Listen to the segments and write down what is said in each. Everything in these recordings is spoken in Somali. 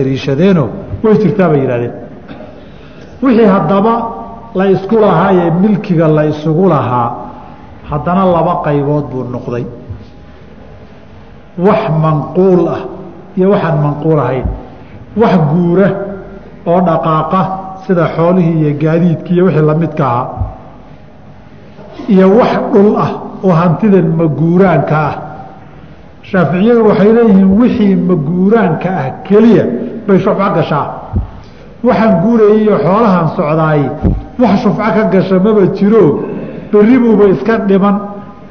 dariishadeenoo way jirtaa bay yidhahdeen wixii haddaba la isku lahaayee milkiga la isugu lahaa haddana laba qaybood buu noqday. Wax manquul ah iyo waxaan manquul ahayn. Wax guura oo dhaqaaqa sida xoolihii iyo gaadiidkii iyo wixii lamidka ahaa. Iyo wax dhul ah oo hantidan maguuraanka ah. Shaaficiyadu waxay leeyihiin wixii maguuraanka ah keliya bay shufco gashaa. Waxaan guurayay iyo xoolahan socdaay wax shufco ka gasha maba jiro. Berri iska dhiman.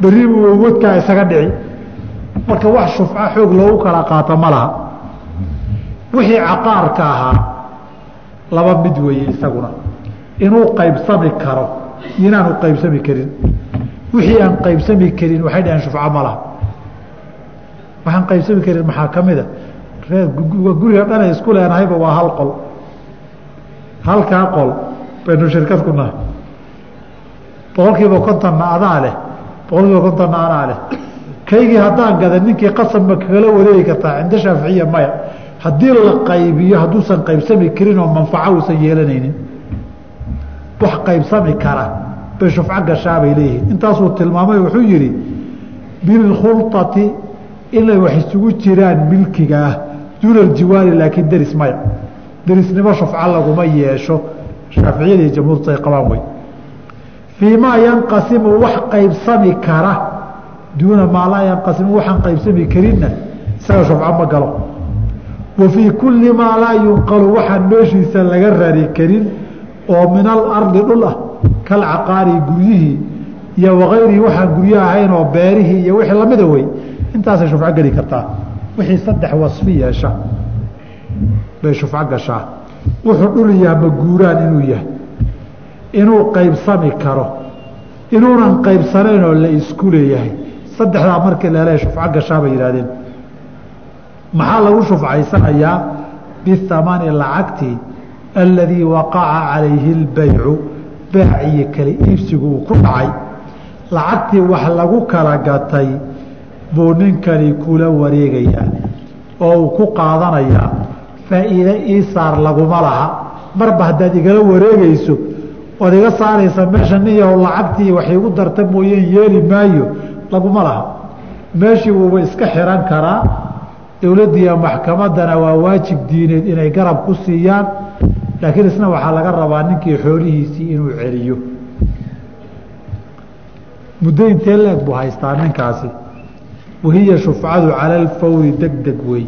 Berri wadkaa isaga dhici. Marka wax shufco xoog loogu kala qaato ma laha. Wixii caqaarka ahaa laba mid weeye isaguna. Inuu qaybsami karo. Inaanu qaybsami karin. Wixii aan qaybsami karin waxay dhaheen shufco ma laha. Waxaan qaybsami karin maxaa ka mida ree guriga dhanay isku leenahayba waa hal qol. Halkaa qol baynu shirkad ku nahay. Boqol kiiba kontonna adaa leh boqol kiiba kontonna anaa leh. Kaygii haddaan gada ninkii qasabma kagala wareegi kartaa cinda shaaficiya maya. Haddii la qaybiyo hadduusan qaybsami karin oo manfaco uusan yeelanaynin wax qaybsami kara bay shufco gashaa bay leeyihiin. Intaasuu tilmaamay wuxuu yidhi bilkhulطati inay wax isugu jiraan milkiga duuna laakiin deris maya derisnimo shufco laguma yeesho. Shaaficiyada iyo jamhuurtu ay qabaan wey fii yanqasimu wax qaybsami kara. Duuna maa laa yanqasimu waxaan qaybsami karinna. Isaga shufco ma galo. Wa kulli maa laa yunqalu waxaan meeshiisa laga rari karin oo min alardi dhul ah kalcaqaari guryihii iyo wakayrihi waxaan guryo ahayn oo beerihii iyo wixii lamida wey intaasay shufco geli kartaa wixii saddex wasfi yeesha bay shufco gashaa. Wuxuu dhul yaha maguuraan inuu yahay. Inuu qaybsami karo. Inuunan qaybsanayn oo la isku leeyahay. Saddexdaa markii leela shufco gashaa bay yidhahdeen maxaa lagu shufcaysanayaa bihamani lacagtii aladii waqaca calayhi اlbaycu baaciyo kale iibsigu uu ku dhacay. Lacagtii wax lagu kala gatay buu ninkani kula wareegayaa oo uu ku qaadanayaa faa'iide ii saar laguma laha. Marba haddaad igala wareegayso ood iga saaraysa meesha nin yahow lacagtii wax igu darta mooyeen yeeli maayo laguma laha. Meeshii wuuba iska xiran karaa dowladdiiyo maxkamaddana waa waajib diineed inay garab ku siiyaan laakiin isna waxaa laga rabaa ninkii xoolihiisii inuu celiyo. Muddo intee leeg buu haystaa ninkaasi wahiya shufcadu cala alfawri deg deg wey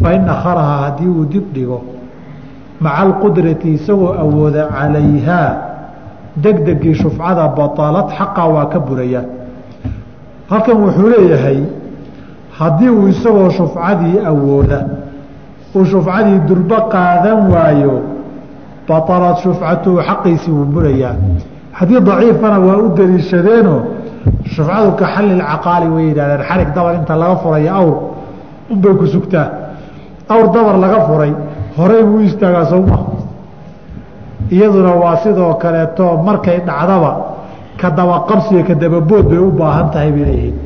fa in akharahaa haddii uu dib dhigo maca alqudrati isagoo awooda calayhaa degdegii shufcada batalad xaqaa waa ka burayaa halkan wuxuu leeyahay haddii uu isagoo shufcadii awooda uu shufcadii durbo qaadan waayo baطalad shufcatuhu xaqiisii wuu burayaa. Haddii daciifana waa u daliishadeenoo shufcadu ka xalli caqaali way yidhahdeen. Xarig dabar inta laga furayo awr. Unbay ku sugtaa. Awr dabar laga furay horey buu istaagaa sowma iyaduna waa sidoo kaleeto markay dhacdaba ka dabaqabsiyo ka dababood bay u baahan tahay bay leeyihiin.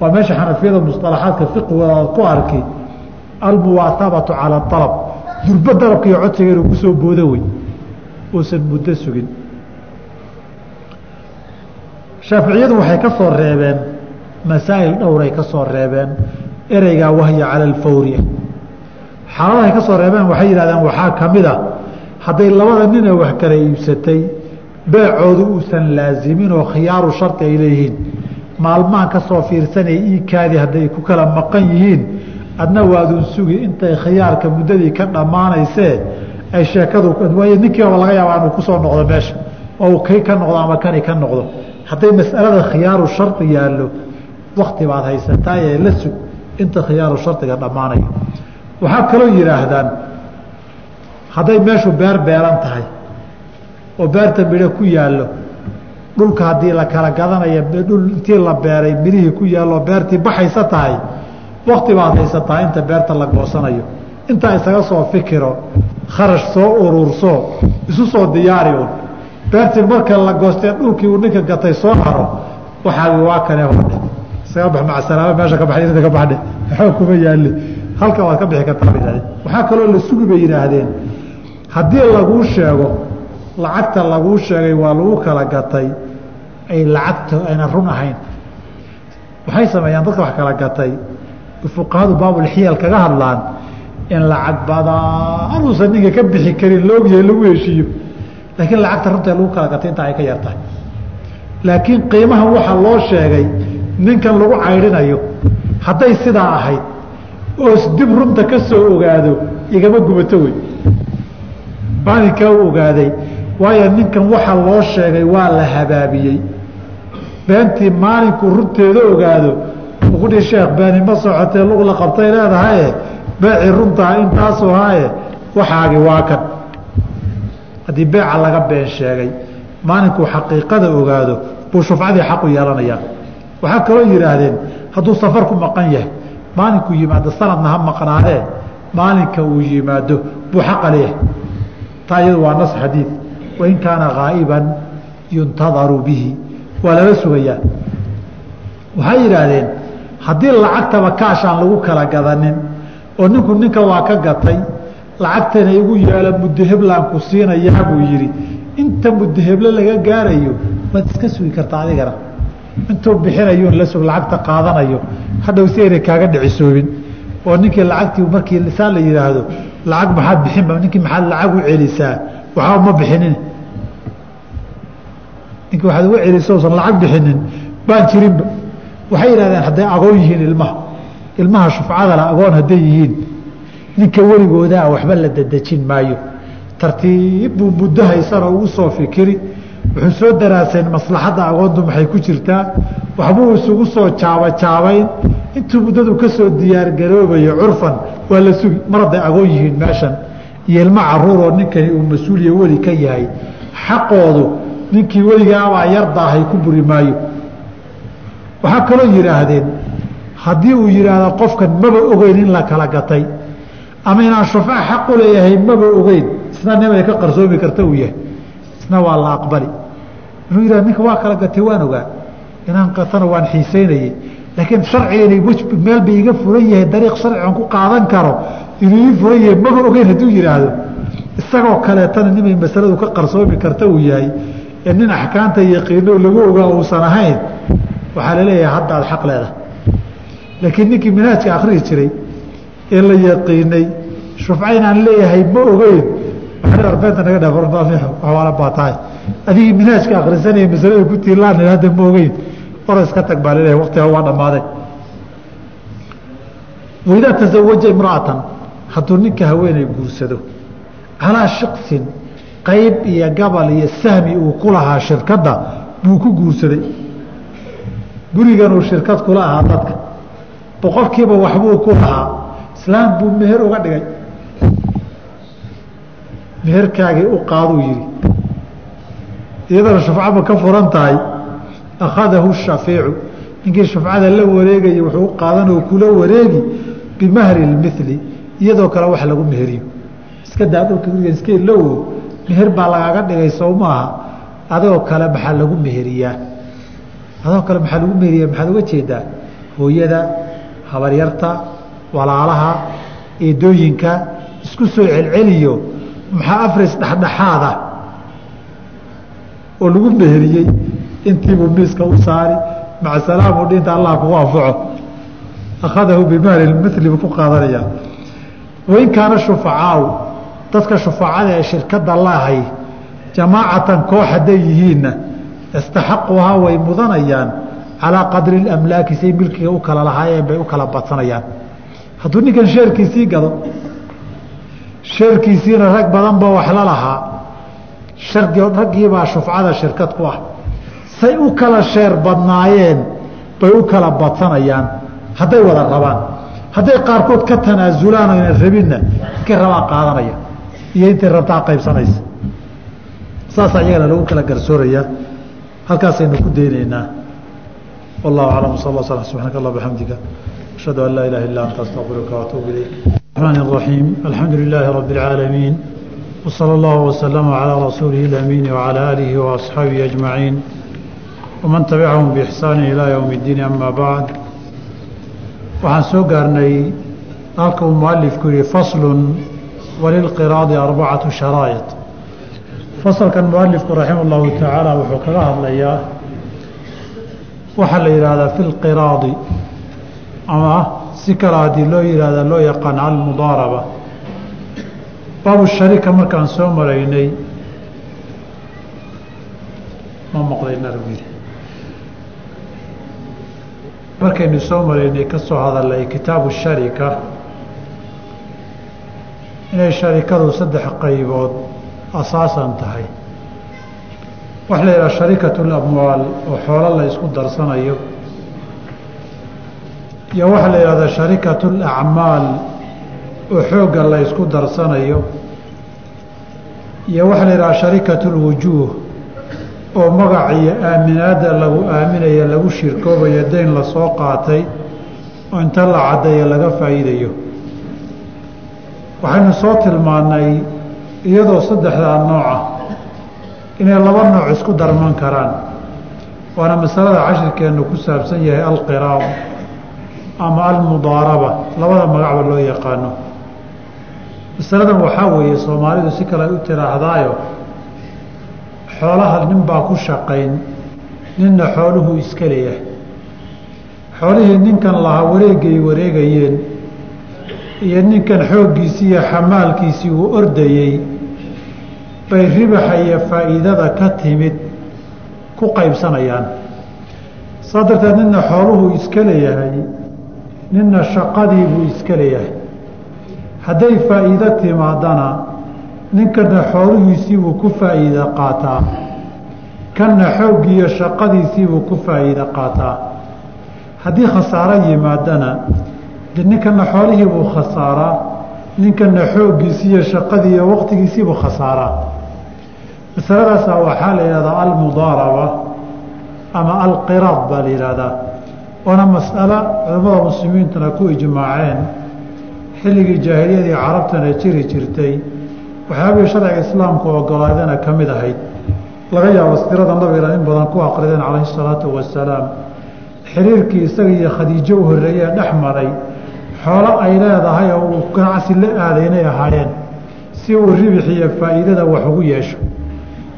Waa meesha xanafiyada musطalaxaadka fiqigooda aad ku arki almuwaatabatu calى alab durbo dalabka iyo codsiga inuu ku soo boodo wey uusan muddo sugin shaaficiyadu waxay ka soo reebeen masaa'il dhowray ka soo reebeen ereygaa wahya cala alfawri. Xaaladahay ka soo reebeen waxay yidhahdeen waxaa ka mid a hadday labada nina wax kala iibsatay beecoodu uusan laazimin oo khiyaaru shardi ay leeyihiin. Maalmahan ka soo fiirsanaya iikaadii hadday ku kala maqan yihiin. Adna waadun sugi intay khiyaarka muddadii ka dhammaanaysee ay sheekadu ninkiiba laga yaabaa inuu ku soo noqdo meesha. Oo kay ka noqdo ama kani ka noqdo hadday mas'alada khiyaaru shardi yaallo wakti baad haysataa ee la sug inta khiyaaru shardiga dhammaanayo waxaa kaloo yidhaahdaan hadday meeshu beer beeran tahay oo beerta midho ku yaallo dhulka haddii la kala gadanayo dhul intii la beeray midhihii ku yaallo beertii baxaysa tahay wakti baad haysataa inta beerta la goosanayo. Intaa isaga soo fikiro kharash soo ururso isu soo diyaari un beertii marka la goostee dhulkii uu ninka gatay soo haro waxaagi waa kane hodhe isaga bax macasalaama meesha ka baxay inta ka baxdhe waxba kuma yaali halka waad ka bixi kartaa yihahdeen waxaa kaloo la sugi bay yidhaahdeen. Haddii laguu sheego lacagta laguu sheegay waa lagu kala gatay ay lacagta ayna run ahayn. Waxay sameeyaan dadka wax kala gatay. Fuqahadu baabulxiyal kaga hadlaan in lacag badaan uusan ninka ka bixi karin loogyahay lagu heshiiyo laakiin lacagta runta lagu kala gatay intaa ay ka yartahay. Laakiin qiimaha waxaa loo sheegay ninkan lagu caydhinayo hadday sidaa ahayd oos dib runta ka soo ogaado igama gubato wey. Maalinkaa u ogaaday waayo ninkan waxa loo sheegay waa la habaabiyey. Beentii maalinkuu runteeda ogaado ukudhi sheekh beeni ma socotee lug la qabtay leedahaye beecii runtaa intaasuu haye waxaagi waa kan haddii beeca laga been sheegay maalinkuu xaqiiqada ogaado buu shufcadii xaqu yeelanayaa waxaa kaloo yidhaahdeen hadduu safar ku maqan yahay maalinkuu yimaado sanadna ha maqnaadee? Maalinka uu yimaado buu xaqa leeyahay taa iyadu waa nas xadiid. Wain kaana haa'iban yuntadaru bihi. Waa lala sugayaa. Waxay yidhaahdeen haddii lacagtaba kaashaan lagu kala gadanin oo ninku ninka waa ka gatay lacagtana igu yeelo muddo heblaan ku siinayaa buu yidhi. Inta muddo heble laga gaarayo waad iska sugi kartaa adigana. Intuu bixinayo la sug lacagta qaadanayo. Hadhow si ayna kaaga dhicisoobin. Oo ninkii lacagtii markii lisaan la yidhaahdo lacag maxaad bixinba ninkii maxaad lacag u celisaa? Waxba ma bixinin. Ninki waxaad uga celiso usan lacag bixinin baan jirinba. Waxay yidhahdeen hadday agoon yihiin ilmaha. Ilmaha shufcadala agoon hadday yihiin ninka weligoodaa waxba la dadejin maayo. Tartiib buu muddo haysanoo ugu soo fikiri. Wuxuu soo daraaseen maslaxadda agoontu maxay ku jirtaa? Waxbuu isugu soo jaabajaabayn intuu muddadu ka soo diyaargaroobayo curfan waa la sugi mar hadday agoon yihiin meeshan. Iyo ilmo caruuroo ninkani uu mas'uuliya weli ka yahay. Xaqoodu ninkii weligaabaa yardaahay ku buri maayo. Waxaa kaloo yidhaahdeen haddii uu yidhaahdo qofkan maba ogeyn in la kala gatay ama inaan shufca xaq u leeyahay maba ogeyn. Isna nimay ka qarsoomi karta uu yahay. Isna waa la aqbali. Inuu yihah ninka waa kala gatay waan ogaa. Inaan gatana waan xiiseynayey laakiin sharcigan meel ba iga furan yahay dariiq sharcigan ku qaadan karo inuu ii furan yahay maba ogeyn hadduu yidhaahdo. Isagoo kaleetana nimay masaladu ka qarsoomi karta uu yahay. Ee nin axkaamta yaqiino lagu ogaa uusan ahayn waxaa la leeyahay haddaad xaq leedahay. Laakiin ninkii minhaajka akhrihi jiray ee la yaqiinay. Shufca inaan leeyahay ma ogeyn. Arbeenta naga dhawaala baa tahay adigii minhaajka akhrisanaya masalada ku tiilaan hadda ma ogeyn. Ora iska tag baa la leeyahay waqtiga waa dhammaaday. Waidaa tasawaja imra'atan hadduu ninka haweeney guursado calaa shiksin qayb iyo gabal iyo sahmi uu ku lahaa shirkadda buu ku guursaday. Gurigan uu shirkad kula ahaa dadka. Boqolkiiba waxbuu ku lahaa islaam buu meher uga dhigay. Meherkaagii u qaaduu yihi iyadana shufcaba ka furan tahay akhadahu shafiicu. Ninkii shufcada la wareegayay wuxuu u qaadan oo kula wareegi bimahri lmili iyadoo kale wax lagu meheriyo. Iska daa dhulka guriga ilowo meher baa lagaaga dhigay sow maaha adoo kale maxaa lagu meheriyaa? Adoo kale maxaa lagu meheriyaa? Maxaad uga jeedaa? Hooyada habaryarta walaalaha eedooyinka isku soo celceliyo maxaa afris dhexdhexaada oo lagu meheriyey intiibuu miiska u saari? Maca salaamu dhinta allah kugu anfaco akhadahu bimahri mili buu ku qaadanayaa. Wain kaana shufacaau dadka shufacada ee shirkadda lahay jamaacatan koox hadday yihiinna istaxaquhaa way mudanayaan calaa qadri amlaaki say milkiga u kala lahaayeen bay u kala badsanayaan hadduu ninkan sheerkiisii gado sheerkiisiina rag badan ba wax la lahaa. Raggiibaa shufcada shirkad ku ah. Say u kala sheer badnaayeen bay u kala badsanayaan. Hadday wada rabaan. Hadday qaarkood ka tanaasulaan oyna rabinna inkay rabaa qaadanaya. Iyo intay rabtaa qaybsanaysa. Saasaa iyagana lagu kala garsoorayaa. Halkaasaynu ku daynaynaa. Wallahu aclam sal l sl subxanak allah bxamdika ashhadu an laa ilaha illa anta astaqfiruka waatuub ilayk الرحمن الرحيم الحمد لله رب العالمين وصلى الله وسلم على رسوله الأمين وعلى آله وأصحابه أجمعين ومن تبعهم بإحسان إلى يوم الدين أما بعد waxaan soo gaarnay halka uu mualifku yihi faslun walilqiraadi arbacatu sharaa'id fasalkan mualifku raxima allahu tacaala wuxuu kaga hadlayaa waxaa la yidhaahdaa fi lqiraadi ama si kale haddii loo yihahda loo yaqaan almudaaraba. Baabu sharika markaan soo maraynay ma maqdaynarwil markaynu soo maraynay ka soo hadalnay kitaabu sharika. Inay sharikadu saddex qaybood asaasan tahay. Waxa la yidhaha sharikatu lamwaal oo xoolo la isku darsanayo iyo waxaa la yidhahdaa sharikatu alacmaal oo xoogga la ysku darsanayo iyo waxaa la yidhaha sharikatu lwujuuh oo magac iyo aaminaadda lagu aaminaya lagu shirkoobayo dayn la soo qaatay oo inta la caddeeyo laga faa'iidayo. Waxaynu soo tilmaannay iyadoo saddexdaa nooca inay laba nooc isku darman karaan waana masalada cashirkeennu ku saabsan yahay alqiraab ama almudaaraba labada magacba loo yaqaano. Masaladan waxaa weeye soomaalidu si kale u tiraahdaayo xoolaha nin baa ku shaqayn ninna xooluhu iska leeyahay. Xoolihii ninkan lahaa wareegay wareegayeen iyo ninkan xooggiisii iyo xamaalkiisii uu ordayey bay ribaxa iyo faa'iidada ka timid ku qaybsanayaan. Saa darteed ninna xooluhu iska leeyahay ninna shaqadii buu iska leeyahay. Hadday faa'iido timaadana ninkana xoolihiisiibuu ku faa'iida qaataa. Kanna xooggiiyo shaqadiisiibuu ku faa'iida qaataa. Haddii khasaaro yimaadana de ninkana xoolihiibuu khasaaraa ninkana xooggiisii iyo shaqadii waqtigiisiibuu khasaaraa. Masaladaasaa waxaa la yidhahdaa almudaaraba ama alqiraad baa la yidhaahdaa waana mas'alo culimmada muslimiintuna ku ijmaaceen. Xilligii jaahiliyadii carabtana jiri jirtay waxyaabihii sharciga islaamku ogolaadana ka mid ahayd. Laga yaabo sirada nabiga in badan ku aqrideen calayhi salaatu wasalaam xiriirkii isaga iyo khadiijo u horreeyee dhex maray xoolo ay leedahay oo uu ganacsi la aaday inay ahaayeen si uu ribix iyo faa'iidada wax ugu yeesho.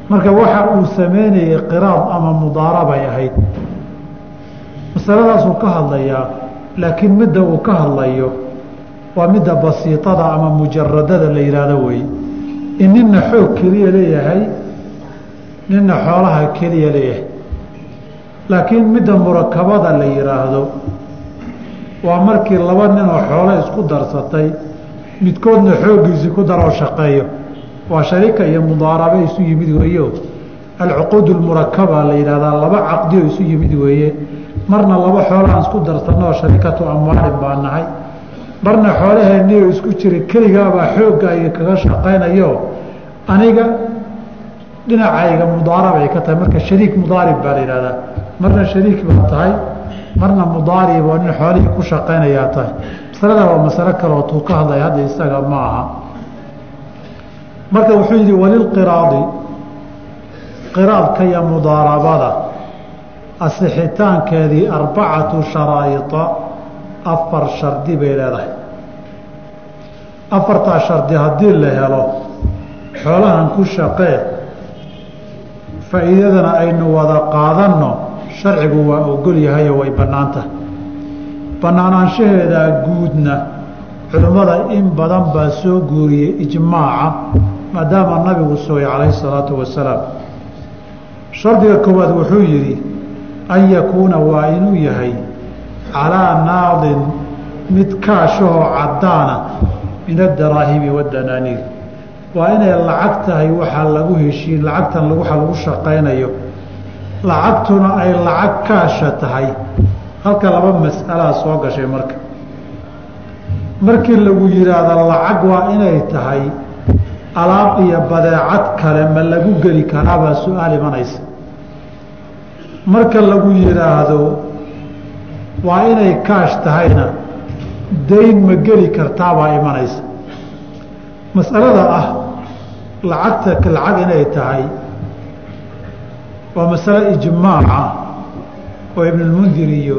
Marka waxa uu sameynayay qiraad ama mudaarabay ahayd masaladaasuu ka hadlayaa laakiin midda uu ka hadlayo waa midda basiitada ama mujaradada la yidhaahdo wey. In ninna xoog keliya leeyahay ninna xoolaha keliya leeyahay. Laakiin midda murakabada la yidhaahdo waa markii laba ninoo xoolo isku darsatay midkoodna xooggiisii ku daroo shaqeeyo. Waa sharika iyo mudaarabe isu yimid weeyo. Alcuquud lmurakaba la yidhahdaa laba caqdioo isu yimid weeye marna laba xoolahaan isku darsanoo sharikatu amwaalin baa nahay. Marna xoolaheennio isku jira keligaabaa xoogga ay kaga shaqaynayo. Aniga dhinacayga mudaarab ay ka tahay marka shariik mudaarib baa la yidhahdaa marna shariik baa tahay marna mudaarib oo nin xoolihii ku shaqaynayaa tahay. Masalada waa masalo kaleoo tuu ka hadlaya hadda isaga ma aha. Marka wuxuu yidhi walilqiraadi qiraadka iyo mudaarabada asixitaankeedii arbacatu sharaa'ida afar shardi bay leedahay. Afartaa shardi haddii la helo xoolahan ku shaqee faa'iidadana aynu wada qaadanno sharcigu waa ogol yahayo way bannaantahay bannaanaanshaheedaa guudna culimmada in badan baa soo guuriyey ijmaaca maadaama nabigu sugay calayhi salaatu wasalaam. Shardiga koowaad wuxuu yidhi an yakuuna waa inuu yahay calaa naadin mid kaashahoo caddaana min addaraahimi waddanaaniir waa inay lacag tahay waxaa lagu heshiin lacagtan waxa lagu shaqaynayo. Lacagtuna ay lacag kaasha tahay. Halka laba mas'alaa soo gashay marka. Markii lagu yidhaahdo lacag waa inay tahay alaab iyo badeecad kale ma lagu geli karaabaa su'aal imanaysa marka lagu yidhaahdo waa inay kaash tahayna dayn ma geli kartaabaa imanaysa. Mas'alada ah lacagta lacag inay tahay waa masale ijmaaca oo ibnulmundir iyo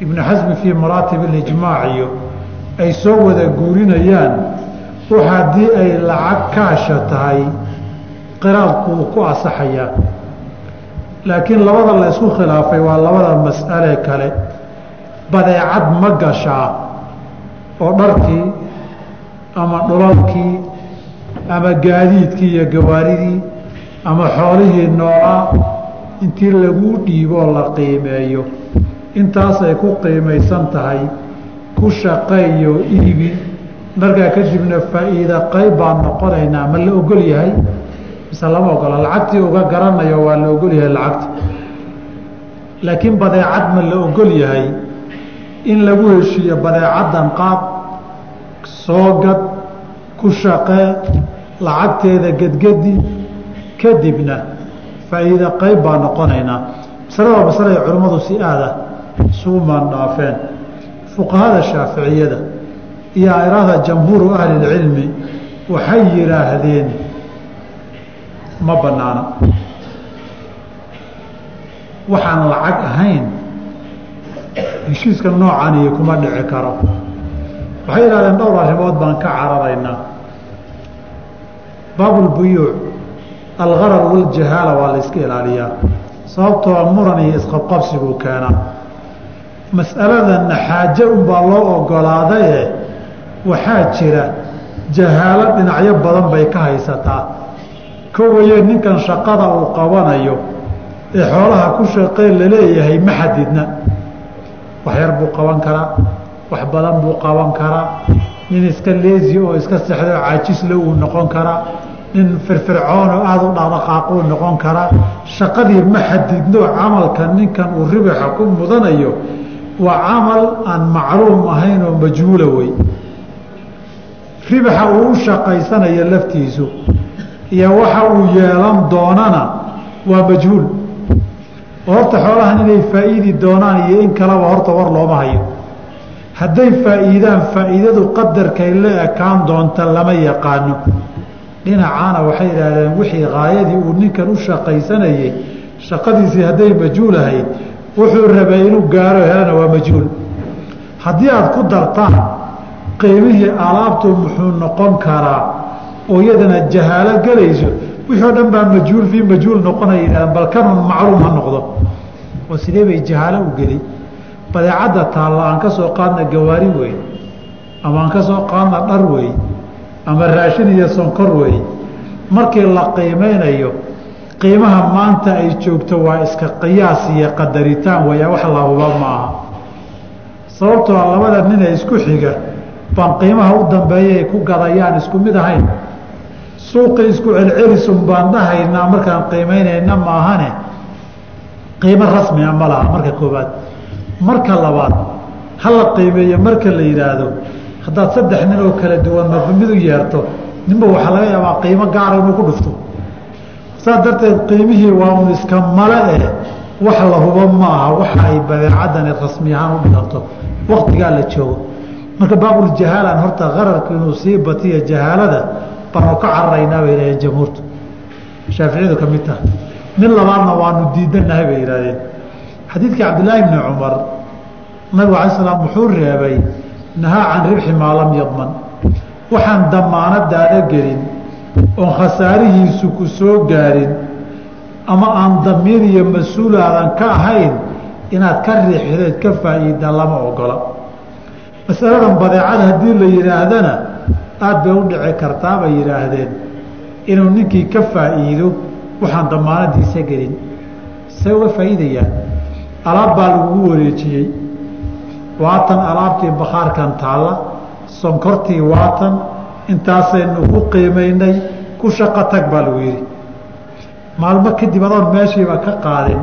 ibnu xasmi fii maraatib alijmaac iyo ay soo wada guurinayaan wax haddii ay lacag kaasha tahay qiraadku uu ku asaxayaa laakiin labada la ysku khilaafay waa labada mas'ale kale. Badeecad ma gashaa oo dharkii ama dhulalkii ama gaadiidkii iyo gawaaridii ama xoolihii noolaa intii laguu dhiiboo la qiimeeyo. Intaasay ku qiimaysan tahay ku shaqeeyo iibi markaa kadibna faa'iida qayb baan noqonaynaa ma la ogol yahay mise lama ogola lacagtii uga garanayo waa la ogol yahay lacagta. Laakiin badeecad ma la ogol yahay in lagu heshiiyo badeecaddan qaad soo gad ku shaqee lacagteeda gedgedi kadibna faa'iida qayb baa noqonaynaa masalada waa masale ay culimmadu si aada isugu maandhaafeen fuqahada shaaficiyada iyo airaahda jamhuuru ahlilcilmi waxay yidhaahdeen ma banaana waxaan lacag ahayn heshiiska noocaniyo kuma dhici karo. Waxay yidhahdeen dhowr arrimood baan ka cararaynaa. Baabulbuyuuc algarar waljahaala waa la iska ilaaliyaa sababtoo muran iyo isqabqabsiguu keenaa. Mas'aladanna xaaje unbaa loo ogolaadaye waxaa jira jahaalo dhinacyo badan bay ka haysataa kowaye ninkan shaqada uu qabanayo ee xoolaha ku shaqeen la leeyahay ma xadidna wax yar buu qaban karaa wax badan buu qaban karaa nin iska leesi oo iska sexdo caajisle uu noqon karaa nin firfircoon oo aada u dhaqdhaqaaquu noqon karaa. Shaqadii ma xadidno camalka ninkan uu ribaxa ku mudanayo waa camal aan macluum ahayn oo majhuula wey. Ribaxa uu u shaqaysanayo laftiisu iyo waxa uu yeelan doonana waa majhuul. Horta xoolahan inay faa'iidi doonaan iyo in kaleba horta war looma hayo. Hadday faa'iidaan faa'iidadu qadarkay la ekaan doonta lama yaqaano. Dhinacaana waxay yidhaahdeen wixii haayadii uu ninkan u shaqaysanayey shaqadiisii hadday majhuul ahayd wuxuu rabay inuu gaaro helana waa majhuul. Haddii aada ku dartaan qiimihii alaabtu muxuu noqon karaa oo iyadana jahaalo gelayso wixii o dhan baa majhuul fii majhuul noqonaya yidhahdeen bal kanun macluum ha noqdo. Oo sidee bay jahaalo u geli badeecadda taalla aan ka soo qaadna gawaari wey ama aan ka soo qaadna dhar wey ama raashin iyo sonkor wey. Markii la qiimeynayo qiimaha maanta ay joogto waa iska qiyaas iyo qadaritaan weya wax la huba ma aha sababtoo a labada ninee isku xiga baan qiimaha u dambeeya ay ku gadayaan isku mid ahayn suuqi isku celcelisun baan dhahaynaa markaan qiimeynayna maahane qiimo rasmia ma laha marka koobaad marka labaad ha la qiimeeyo marka la yidhaahdo haddaad saddex nin oo kala duwan marba mid u yeerto ninba waxaa laga yaabaa qiimo gaara inuu ku dhufto. Saas darteed qiimihii waa un iska male eh wax la hubo ma aha waxa ay badeecadani rasmi ahaan u dhiganto waktigaa la joogo. Marka baabuljahaalaan horta qararku inuu sii batiyo jahaalada baanu ka cararaynaa bay yidhahdeen jamhuurtu. Shaaficiyadu ka mid taha mid labaadna waanu diidanahay bay yidhahdeen xadiidkii cabdillaahi bni cumar nabigu alay slam wuxuu reebay nahaa can ribxi maa lam yadman. Waxaan damaanadaada gelin oon khasaarihiisu ku soo gaarin ama aan damiir iyo mas'uul aadan ka ahayn inaad ka riixdeed ka faa'iida lama ogola. Masaladan badeecada haddii la yidhaahdana aada bay u dhici kartaa bay yidhaahdeen. Inuu ninkii ka faa'iido waxaan damaanadiisa gelin. See uga faa'iidayaan alaab baa lagugu wareejiyey. Waatan alaabtii bakhaarkan taalla sonkortii waatan intaasaynu ku qiimaynay ku shaqo tag baa lagu yidhi. Maalmo kadib adoon meeshiiba ka qaadin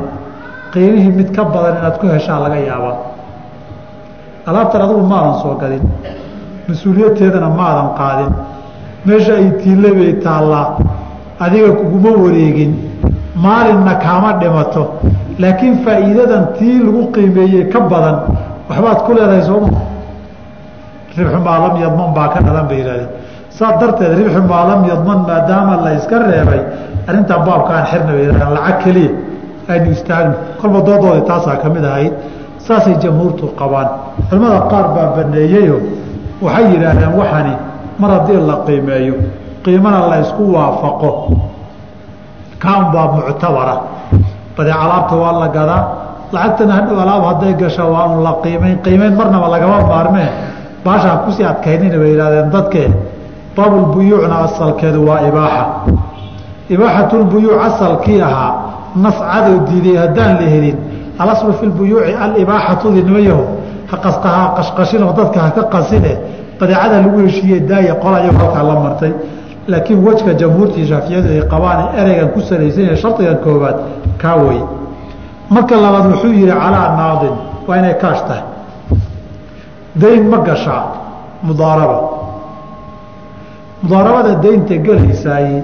qiimihii mid ka badan inaad ku heshaa laga yaabaa. Alaabtan adugu maadan soo gadin mas'uuliyadteedana maadan qaadin. Meesha ay tiille bay taallaa adiga kuguma wareegin. Maalinna kaama dhimato laakiin faa'iidadan tii lagu qiimeeyey ka badan. Waxbaad ku leedahay sooma ribxu maa lam yadman baa ka dhalan bay yihahdeen saas darteed ribxu maa lam yadman maadaama la iska reebay arrintan baabkaan xirna bay yihahdeen lacag keliya aynu istaagno. Kolba doodoodii taasaa ka mid ahayd. Saasay jamhuurtu qabaan. Culamada qaar baa baneeyeyo waxay yidhaahdeen waxani mar haddii la qiimeeyo qiimana la ysku waafaqo. Kaan baa muctabara. Badeec alaabta waa la gadaa. Lacagtana hadhow alaab hadday gasho waa un la qiimayn qiimayn marnaba lagama maarmee baashaan ku sii adkaynina bay yihahdeen dadkee baabulbuyuucna asalkeedu waa ibaaxa. Ibaaxatulbuyuuc asalkii ahaa. Nas cadow diiday haddaan la helin. Alaslu fi lbuyuuci alibaaxatu haqastaha qashqashinoo dadka haka qasine badeecada lagu heshiiye daaya qola iyago halkaa la martay. Laakiin wejka jamhuurtii shaafiyadu ay qabaan ereygan ku salaysan yahay shardigan koobaad kaa wey marka labaad wuxuu yihi calaa naadin. Waa inay kaash tahay. Dayn ma gashaa mudaaraba. Mudaarabada daynta gelaysaay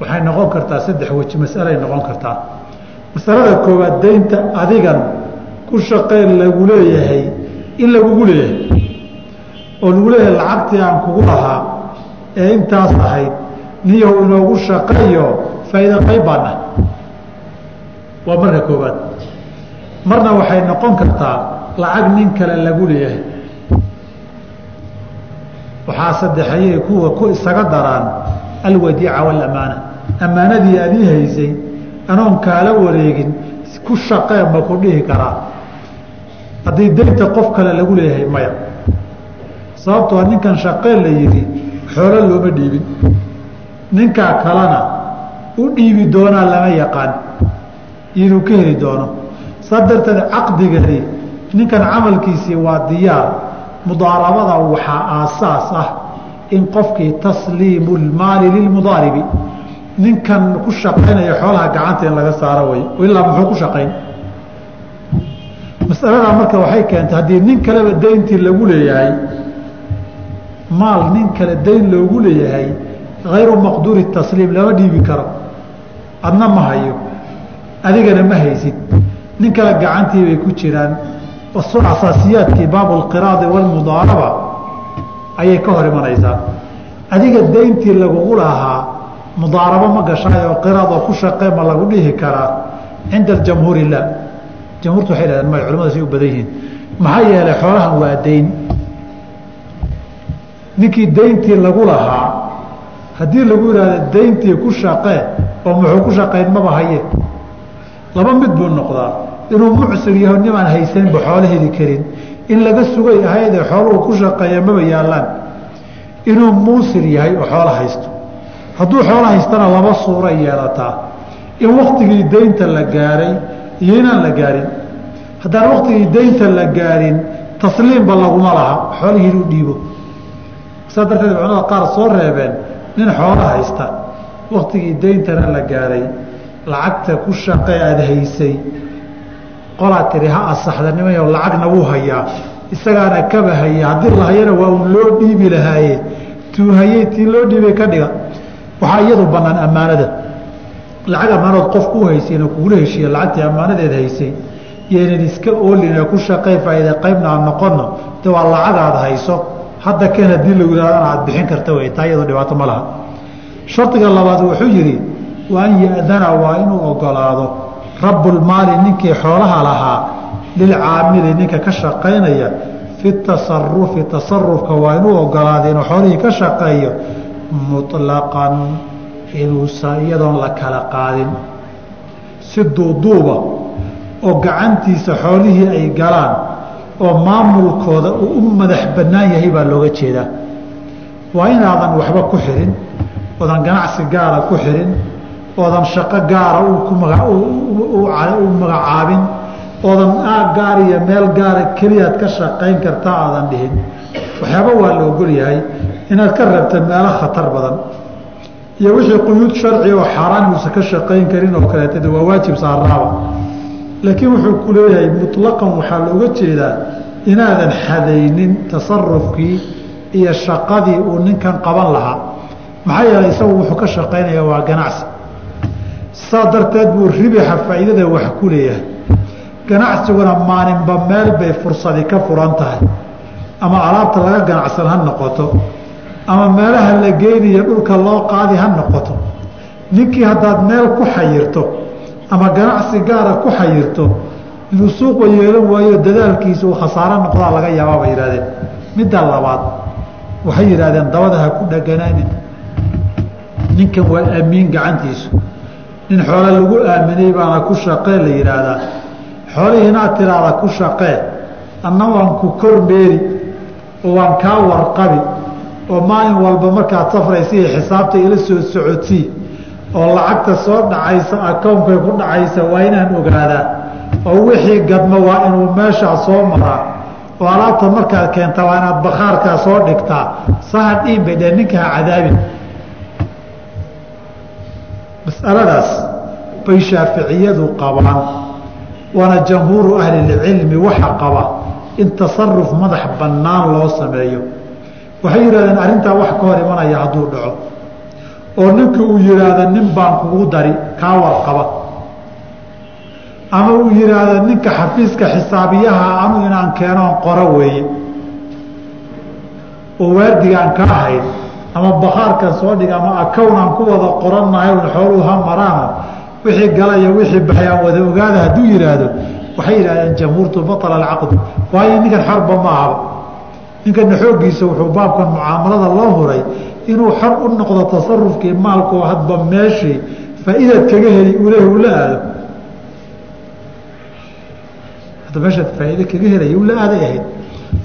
waxay noqon kartaa saddex weji masalay noqon kartaa. Masalada koowaad daynta adigan ku shaqeen lagu leeyahay in lagugu leeyahay. Oo lagu leeyahay lacagtii aan kugu lahaa ee intaas ahayd niyow inoogu shaqeeyo faa'iida qayb baana waa marka koowaad. Marna waxay noqon kartaa lacag nin kale lagu leeyahay. Waxaa saddexayay kuwa ku isaga daraan alwadiica walamaana. Ammaanadii adii haysay anoon kaala wareegin ku shaqee ma ku dhihi karaa haddii daynta qof kale lagu leeyahay maya. Sababtoo ninkan shaqee la yidhi xoolo looma dhiibin. Ninkaa kalena u dhiibi doonaa lama yaqaan. Inuu ka heli doono. Saa darteed caqdigani ninkan camalkiisii waa diyaar. Mudaarabada waxaa aasaas ah in qofkii tasliimu lmaali lilmudaaribi ninkan ku shaqaynaya xoolaha gacanta in laga saaro way ilaa muxuu ku shaqayn masaladaa marka waxay keentay haddii nin kaleba dayntii lagu leeyahay maal nin kale dayn loogu leeyahay hayru maqduuri tasliim lama dhiibi karo. Adna ma hayo. Adigana ma haysid. Nin kale gacantii bay ku jiraan. Asaasiyaadkii baabu lqiraadi walmudaaraba ayay ka hor imanaysaa adiga dayntii lagugu lahaa mudaarabo ma gashaayoo qiraad oo ku shaqee ma lagu dhihi karaa. Cinda jamhuuri la jamhuurtu waxay dhahdeen may culimadu say u badan yihiin maxaa yeelay xoolahan waa dayn ninkii dayntii lagu lahaa haddii lagu yihahdo dayntii ku shaqee oo muxuu ku shaqayn maba haye laba mid buu noqdaa inuu mucsir yaho nimaan haysaninba xoolo heli karin in laga sugay ahaydee xooluhu ku shaqeeya maba yaallaan inuu muusir yahay oo xoolo haysto hadduu xoolo haystana laba suura yeelataa in waktigii daynta la gaaray iyo inaan la gaarin. Haddaan waktigii daynta la gaarin tasliimba laguma laha. Xoolihii inuu dhiibo. Saa darteed culamada qaar soo reebeen nin xoolo haysta. Waktigii dayntana la gaaray. Lacagta ku shaqee aada haysay. Qolaa tiri ha asaxda nimayo lacagna wuu hayaa. Isagaana kaba haya haddii la hayana waa un loo dhiibi lahaaye. Tuu hayey tii loo dhiibay ka dhiga. Waxaa iyadu banaan ammaanada lacag ammaanood qofku u haysayna kugula heshiiya lacagtii ammaanadeed haysay yaynan iska ooline ku shaqey faa'iida qaybna aan noqono de waa lacag aada hayso. Hadda keen haddii lagu yidhahdana aada bixin karta wey taa iyadoo dhibaato ma laha. Shardiga labaad wuxuu yidhi wa an ya-dana waa inuu ogolaado rabbulmaali ninkii xoolaha lahaa lilcaamili ninka ka shaqaynaya fi tasarufi tasarufka waa inuu ogolaaday inuu xoolihii ka shaqeeyo muطlaqan inuusa iyadoon la kala qaadin. Si duuduuba oo gacantiisa xoolihii ay galaan oo maamulkooda uu u madax bannaan yahay baa looga jeedaa. Waa inaadan waxba ku xirin oodan ganacsi gaara ku xirin oodan shaqo gaara u magacaabin oodan aag gaar iyo meel gaara keliyaad ka shaqayn karta aadan dhihin. Waxyaaba waa la ogol yahay inaad ka reebta meelo khatar badan iyo wixii quyuud sharci oo xaaraan uusan ka shaqayn karin oo kaleeta de waa waajib saaraaba laakiin wuxuu ku leeyahay muطlaqan waxaa looga jeedaa inaadan xadaynin tasarufkii iyo shaqadii uu ninkan qaban lahaa. Maxaa yeelay isagu wuxuu ka shaqaynaya waa ganacsi. Saa darteed buu ribixa faa'iidada wax ku leeyahay. Ganacsiguna maalinba meel bay fursadi ka furan tahay. Ama alaabta laga ganacsan ha noqoto ama meelaha la geynayo dhulka loo qaadi ha noqoto. Ninkii haddaad meel ku xayirto ama ganacsi gaara ku xayirto inuu suuqa yeelan waayo dadaalkiisa uu khasaaro noqdaa laga yaabaa bay yihahdeen midda labaad waxay yidhahdeen dabada ha ku dhaganaanin ninkan waa aamiin gacantiisu. Nin xoole lagu aaminay baana ku shaqee la yidhaahdaa. Xoolihii inaad tiraada ku shaqee. Anna waan ku kormeeri oo waan kaa warqabi oo maalin walba markaad safraysa xisaabta ila soo socodsii oo lacagta soo dhacaysa akownkay ku dhacaysa waa inaan ogaadaa. Oo wixii gadma waa inuu meeshaa soo maraa. Oo alaabta markaad keenta waa inaad bakhaarkaa soo dhigtaa. Saha dhiin bay dheen ninka ha cadaabin. Masaladaas bay shaaficiyadu qabaan. Waana jamhuuru ahlilcilmi waxa qaba in tasaruf madax bannaan loo sameeyo waxay yidhahdeen arrintaa wax ka hor imanaya hadduu dhaco. Oo ninka uu yidhaahda nin baan kugu dari kaa warqaba ama uu yidhaahda ninka xafiiska xisaabiyaha anu inaan keenoon qoro weeye. Oo waardigaan ka ahayd ama bakhaarkan soo dhig ama akownaan ku wada qorannahay xooluu ha maraano wixii galaya wixii baxay aan wada ogaada hadduu yidhaahdo waxay yidhahdeen jamhuurtu batala alcaqdu waayo ninkan xorba ma ahaba ninkana xooggiisa wuxuu baabkan mucaamalada loo huray inuu xor u noqdo tasarufkii maalkoo hadba meeshii faa'iidaad kaga heli uleh uu la aado. Hadda meeshaad faa'iide kaga helaya uu la aaday ahayd.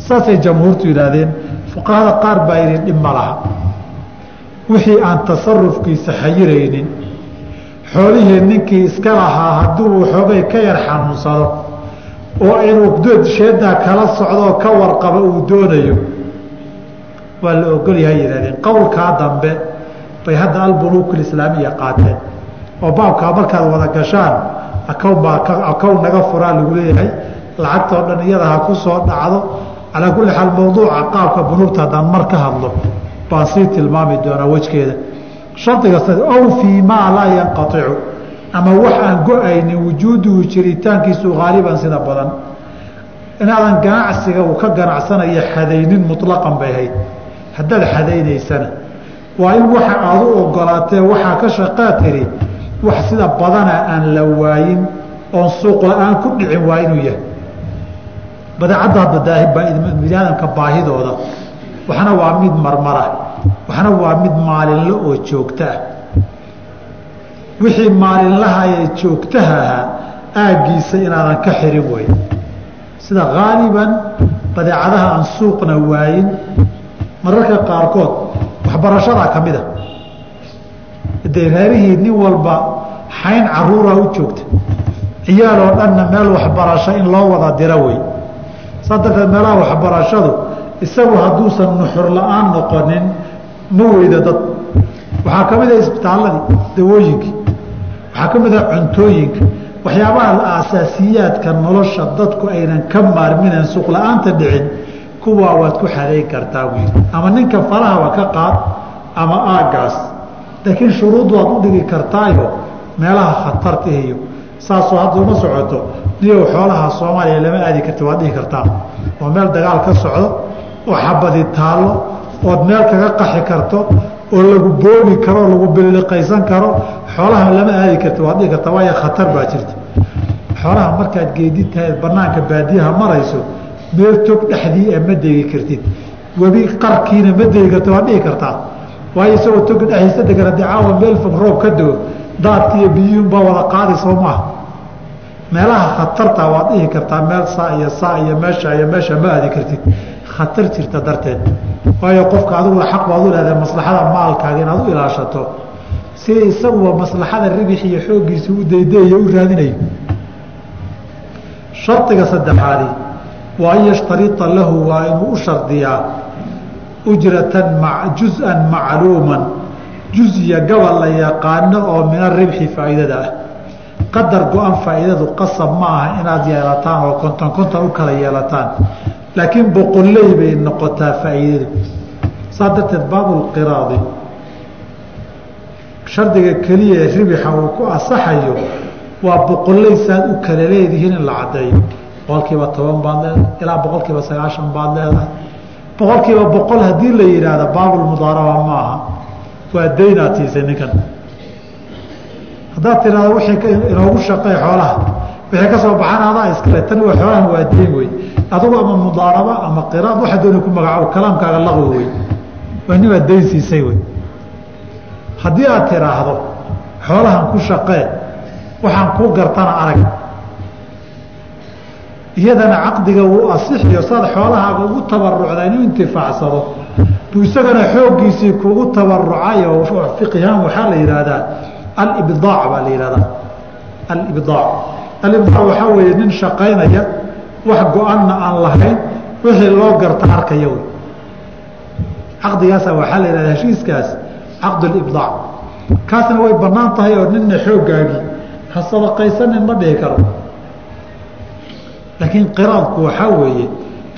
Saasay jamhuurtu yidhaahdeen fuqahada qaar baa yidhi dhib ma laha. Wixii aan tasarufkiisa xayiraynin xoolihii ninkii iska lahaa hadduu xoogay ka yar xanuunsado oo inuu dood sheedaa kala socdoo ka warqaba uu doonayo. Waa la ogolyahay yidhahdeen qowlkaa dambe bay hadda albunuuk islaamiya qaateen oo baabkaa markaad wada gashaan akown baa akown naga furaa lagu leeyahay lacagtoo dhan iyada ha ku soo dhacdo. Calaa kulli xaal mawduuca qaabka bunuugta haddaan mar ka hadlo baan sii tilmaami doonaa wejkeeda. Shardiga ow fii maa laa yanqaicu ama wax aan go'aynin wujuuduhu jiritaankiisu haaliban sida badan. Inaadan ganacsiga uu ka ganacsanayo xadaynin muطlaqan bay ahayd. Haddaad xadaynaysana waa in waxa aad u ogolaatee waxaa ka shaqaa tiri wax sida badana aan la waayin oon suuq la'aan ku dhicin waa inuu yahay. Badeecadda biniaadamka baahidooda. Waxna waa mid marmara waxna waa mid maalinle oo joogto ah wixii maalinlaha ee joogtaha ahaa aaggiisa inaadan ka xirin wey sida haaliban badeecadaha aan suuqna waayin mararka qaarkood waxbarashadaa ka mid a dee reerihii nin walba xayn caruuraa u joogta ciyaaloo dhanna meel waxbarasho in loo wada diro wey saas darteed meelaha waxbarashadu isagu hadduusan nuxur la'aan noqonin ma weyda dad. Waxaa ka mid ah isbitaalladii dawooyinkii waxaa ka mid ah cuntooyinka waxyaabaha aasaasiyaadka nolosha dadku aynan ka maarminayn suuq la'aanta dhicin kuwaa waad ku xadayn kartaa yidhi ama ninka farahaba ka qaad ama aaggaas laakiin shuruud waad u dhigi kartaayo meelaha khatarta iyo saasoo hadda uma socoto niyow xoolaha soomaaliya lama aadi karti waad dhihi kartaa. Oo meel dagaal ka socdo oo xabadi taallo ood meel kaga qaxi karto oo lagu boobi karo lagu biliqaysan karo xoolaha lama aadi karti waad dhihi kartaa waayo khatar baa jirta. Xoolaha markaad geedid tahay banaanka baadiyaha marayso meel tog dhexdii a ma degi kartid. Webi qarkiina ma degi karti waad dhihi kartaa waayo isagoo toga dhexdiisa degan haddii caawa meel fog roob ka doo daadki iyo biyuunbaa wada qaadi soo maaha meelaha khatarta waad dhihi kartaa meel saa iyo saa iyo meesha iyo meesha ma aadi kartid. Khatar jirta darteed. Waayo qofka adiguna xaq baad u leedahay maslaxada maalkaaga inaad u ilaashato sida isaguba maslaxada ribix iyo xooggiisa u daydaeyo u raadinayo shardiga saddexaadi waa an yashtarita lahu waa inuu u shardiyaa ujratan juz-an macluuman juz-ya gabal la yaqaano oo min aribxi faa'iidada ah. Qadar go-an faa'iidadu qasab ma aha inaad yeelataan oo konton konton u kala yeelataan. Laakiin boqolley bay noqotaa faa'iidadu. Saa darteed baabulqiraadi shardiga keliya ee ribixa uu ku asaxayo waa boqolley saad u kala leedihiin in la caddeeyo. Boqolkiiba toban baad leedahay ilaa boqolkiiba sagaashan baad leedahay. Boqolkiiba boqol haddii la yidhaahdo baabulmudaaraba ma aha waa daynaad siisay ninkan. Haddaad tiraahdo wixii inoogu shaqey xoolaha wixii ka soo baxan adaa iskale tan waa xoolahan waa dayn wey adugu ama mudaaraba ama qiraad waxa doona ku magacaabo kalaamkaaga laqwi wey waa nimaad daynsiisay wey haddii aad tiraahdo xoolahan ku shaqee waxaan kuu gartana arag iyadana caqdiga wuu asixiyo saad xoolahaaga ugu tabarucda inuu intifaacsado. Buu isagana xooggiisii kugu tabarucayo fiqihaan waxaa la yidhaahdaa alibdaac baa la yihahdaa alibdaac. Alibdaac waxaa weeye nin shaqaynaya wax go-anna aan lahayn wixii loo garta arkaya wey caqdigaasa waxaa la yihahdaa heshiiskaas caqd libdaac kaasna way bannaan tahay oo nina xooggaagii ha sadaqaysanin ma dhihi karo laakiin qiraadku waxaa weeye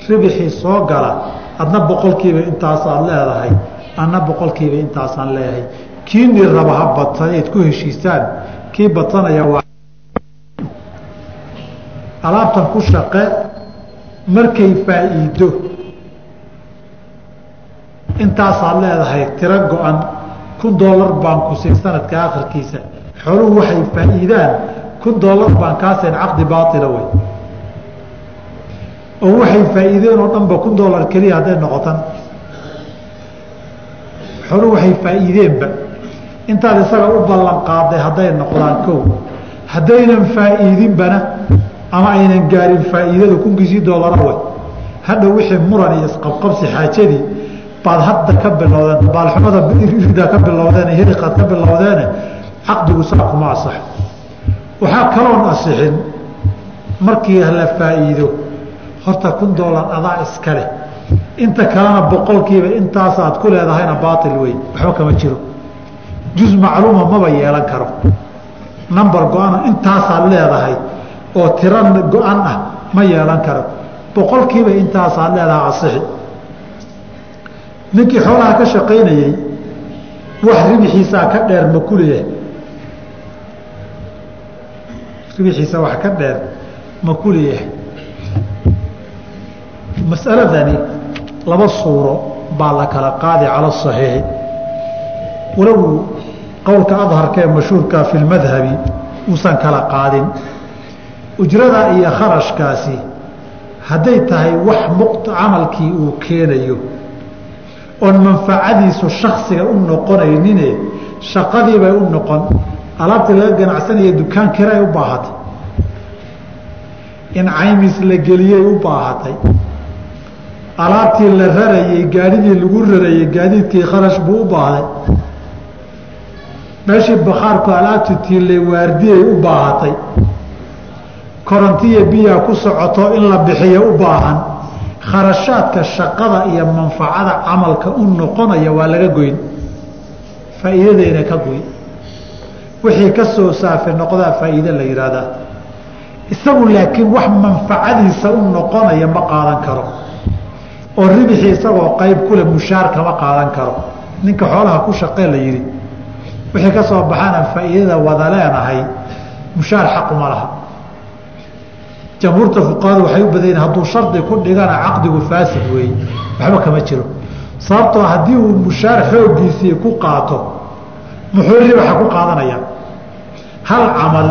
ribixii soo gala adna boqolkiiba intaasaad leedahay adna boqolkiiba intaasaan leeyahay kiinii raba ha badsan ku heshiisaan kii badsanaya waa alaabtan ku shaqe markay faa'iido intaasaad leedahay tiro go-an kun doolar baan ku siin sanadka akhirkiisa. Xooluhu waxay faa'iidaan. Kun doolar baan kaaseen caqdi baaila wey oo waxay faa'iideen oo dhanba kun doolar keliya hadday noqotan xooluhu waxay faa'iideenba. Intaad isaga u ballan qaaday hadday noqdaan kow. Haddaynan faa'iidinbana ama aynan gaarin faa'iidadu kunkiisii doolara wey hadhow wixii muran iyo isqabqabsi xaajadii baad hadda ka bilowdeen baalxumada irida ka bilowdeen hiriqaad ka bilowdeene caqdigu saa kuma asaxo waxaa kaloon asixin markii la faa'iido. Horta kun doolar adaa iska leh. Inta kalena boqolkiiba intaasaad ku leedahayna baail wey waxba kama jiro. Juz macluuma maba yeelan karo. Number go-ana intaasaad leedahay oo tiro go-an ah ma yeelan karo. Boqolkiiba intaasaad leedahay asixi ninkii xoolaha ka shaqaynayey wax ribixiisaa ka dheer ma ku leeyahay ribixiisa wax ka dheer ma ku leeyahay masaladani laba suuro baa la kala qaadi cala asaxiixi walow qowlka adharka ee mashhuurka fi lmadhabi uusan kala qaadin. Ujrada iyo kharashkaasi hadday tahay wax camalkii uu keenayo oon manfacadiisu shaksiga u noqonaynine shaqadiibay u noqon. Alaabtii laga ganacsanaya dukaan kiray u baahatay. In caymis la geliyey u baahatay. Alaabtii la rarayey gaadhidii lagu rarayey gaadiidkii kharash buu u baahday meeshii bakhaarku alaabti tiilay waardiyay u baahatay. Korontiya biyaa ku socoto in la bixiyo u baahan kharashaadka shaqada iyo manfacada camalka u noqonaya waa laga goyn. Faa'iidadeyna ka goyn. Wixii ka soo saafi noqdaa faa'iide la yidhaahdaa isagu laakiin wax manfacadiisa u noqonaya ma qaadan karo. Oo ribixii isagoo qayb kule mushaar kama qaadan karo. Ninka xoolaha ku shaqee la yidhi wixii ka soo baxana faa'iidada wada leenahay. Mushaar xaquma laha jamhuurta fuqahadu waxay u badan yihiin hadduu shardi ku dhigana caqdigu faasid weeye. Waxba kama jiro. Sababtoo haddii uu mushaar xooggiisii ku qaato muxuu ribaxa ku qaadanaya. Hal camal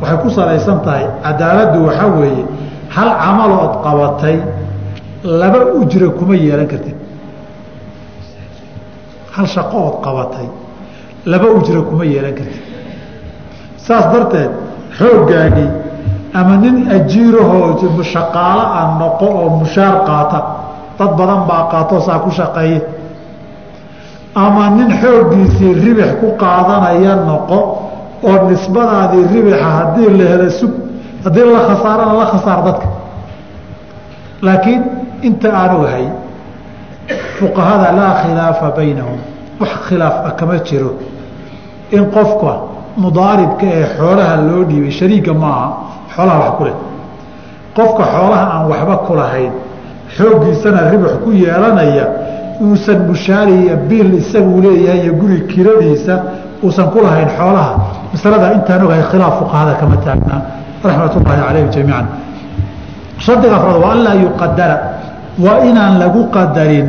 waxay ku salaysan tahay cadaaladdu waxaa weeye hal camalood qabatay laba ujra kuma yeelan kartid. Hal shaqo ood qabatay laba ujra kuma yeelan kartid. Saas darteed xooggaagii ama nin ajiirahoo shaqaalo a noqo oo mushaar qaata dad badan baa qaatoo saa ku shaqeeye ama nin xooggiisii ribix ku qaadanaya noqo oo nisbadaadii ribixa haddii la helo sug haddii la khasaarana la khasaar dadka. Laakiin inta aan ogahay fuqahada laa khilaafa baynahum. Wax khilaaf ah kama jiro. In qofka mudaaribka ee xoolaha loo dhiibay shariiga maaha xoolaha wax ku qofka xoolaha aan waxba ku lahayn xooggiisana ribix ku yeelanaya uusan mushaari iyo biil isaguu leeyahay iyo guri kiradiisa uusan ku lahayn xoolaha. Masalada intaan ogahay khilaaf fuqahada kama taagnaa raxmat ullaahi calayhim jamiican. Shardiga afraad waa anlaa yuqadara waa inaan lagu qadarin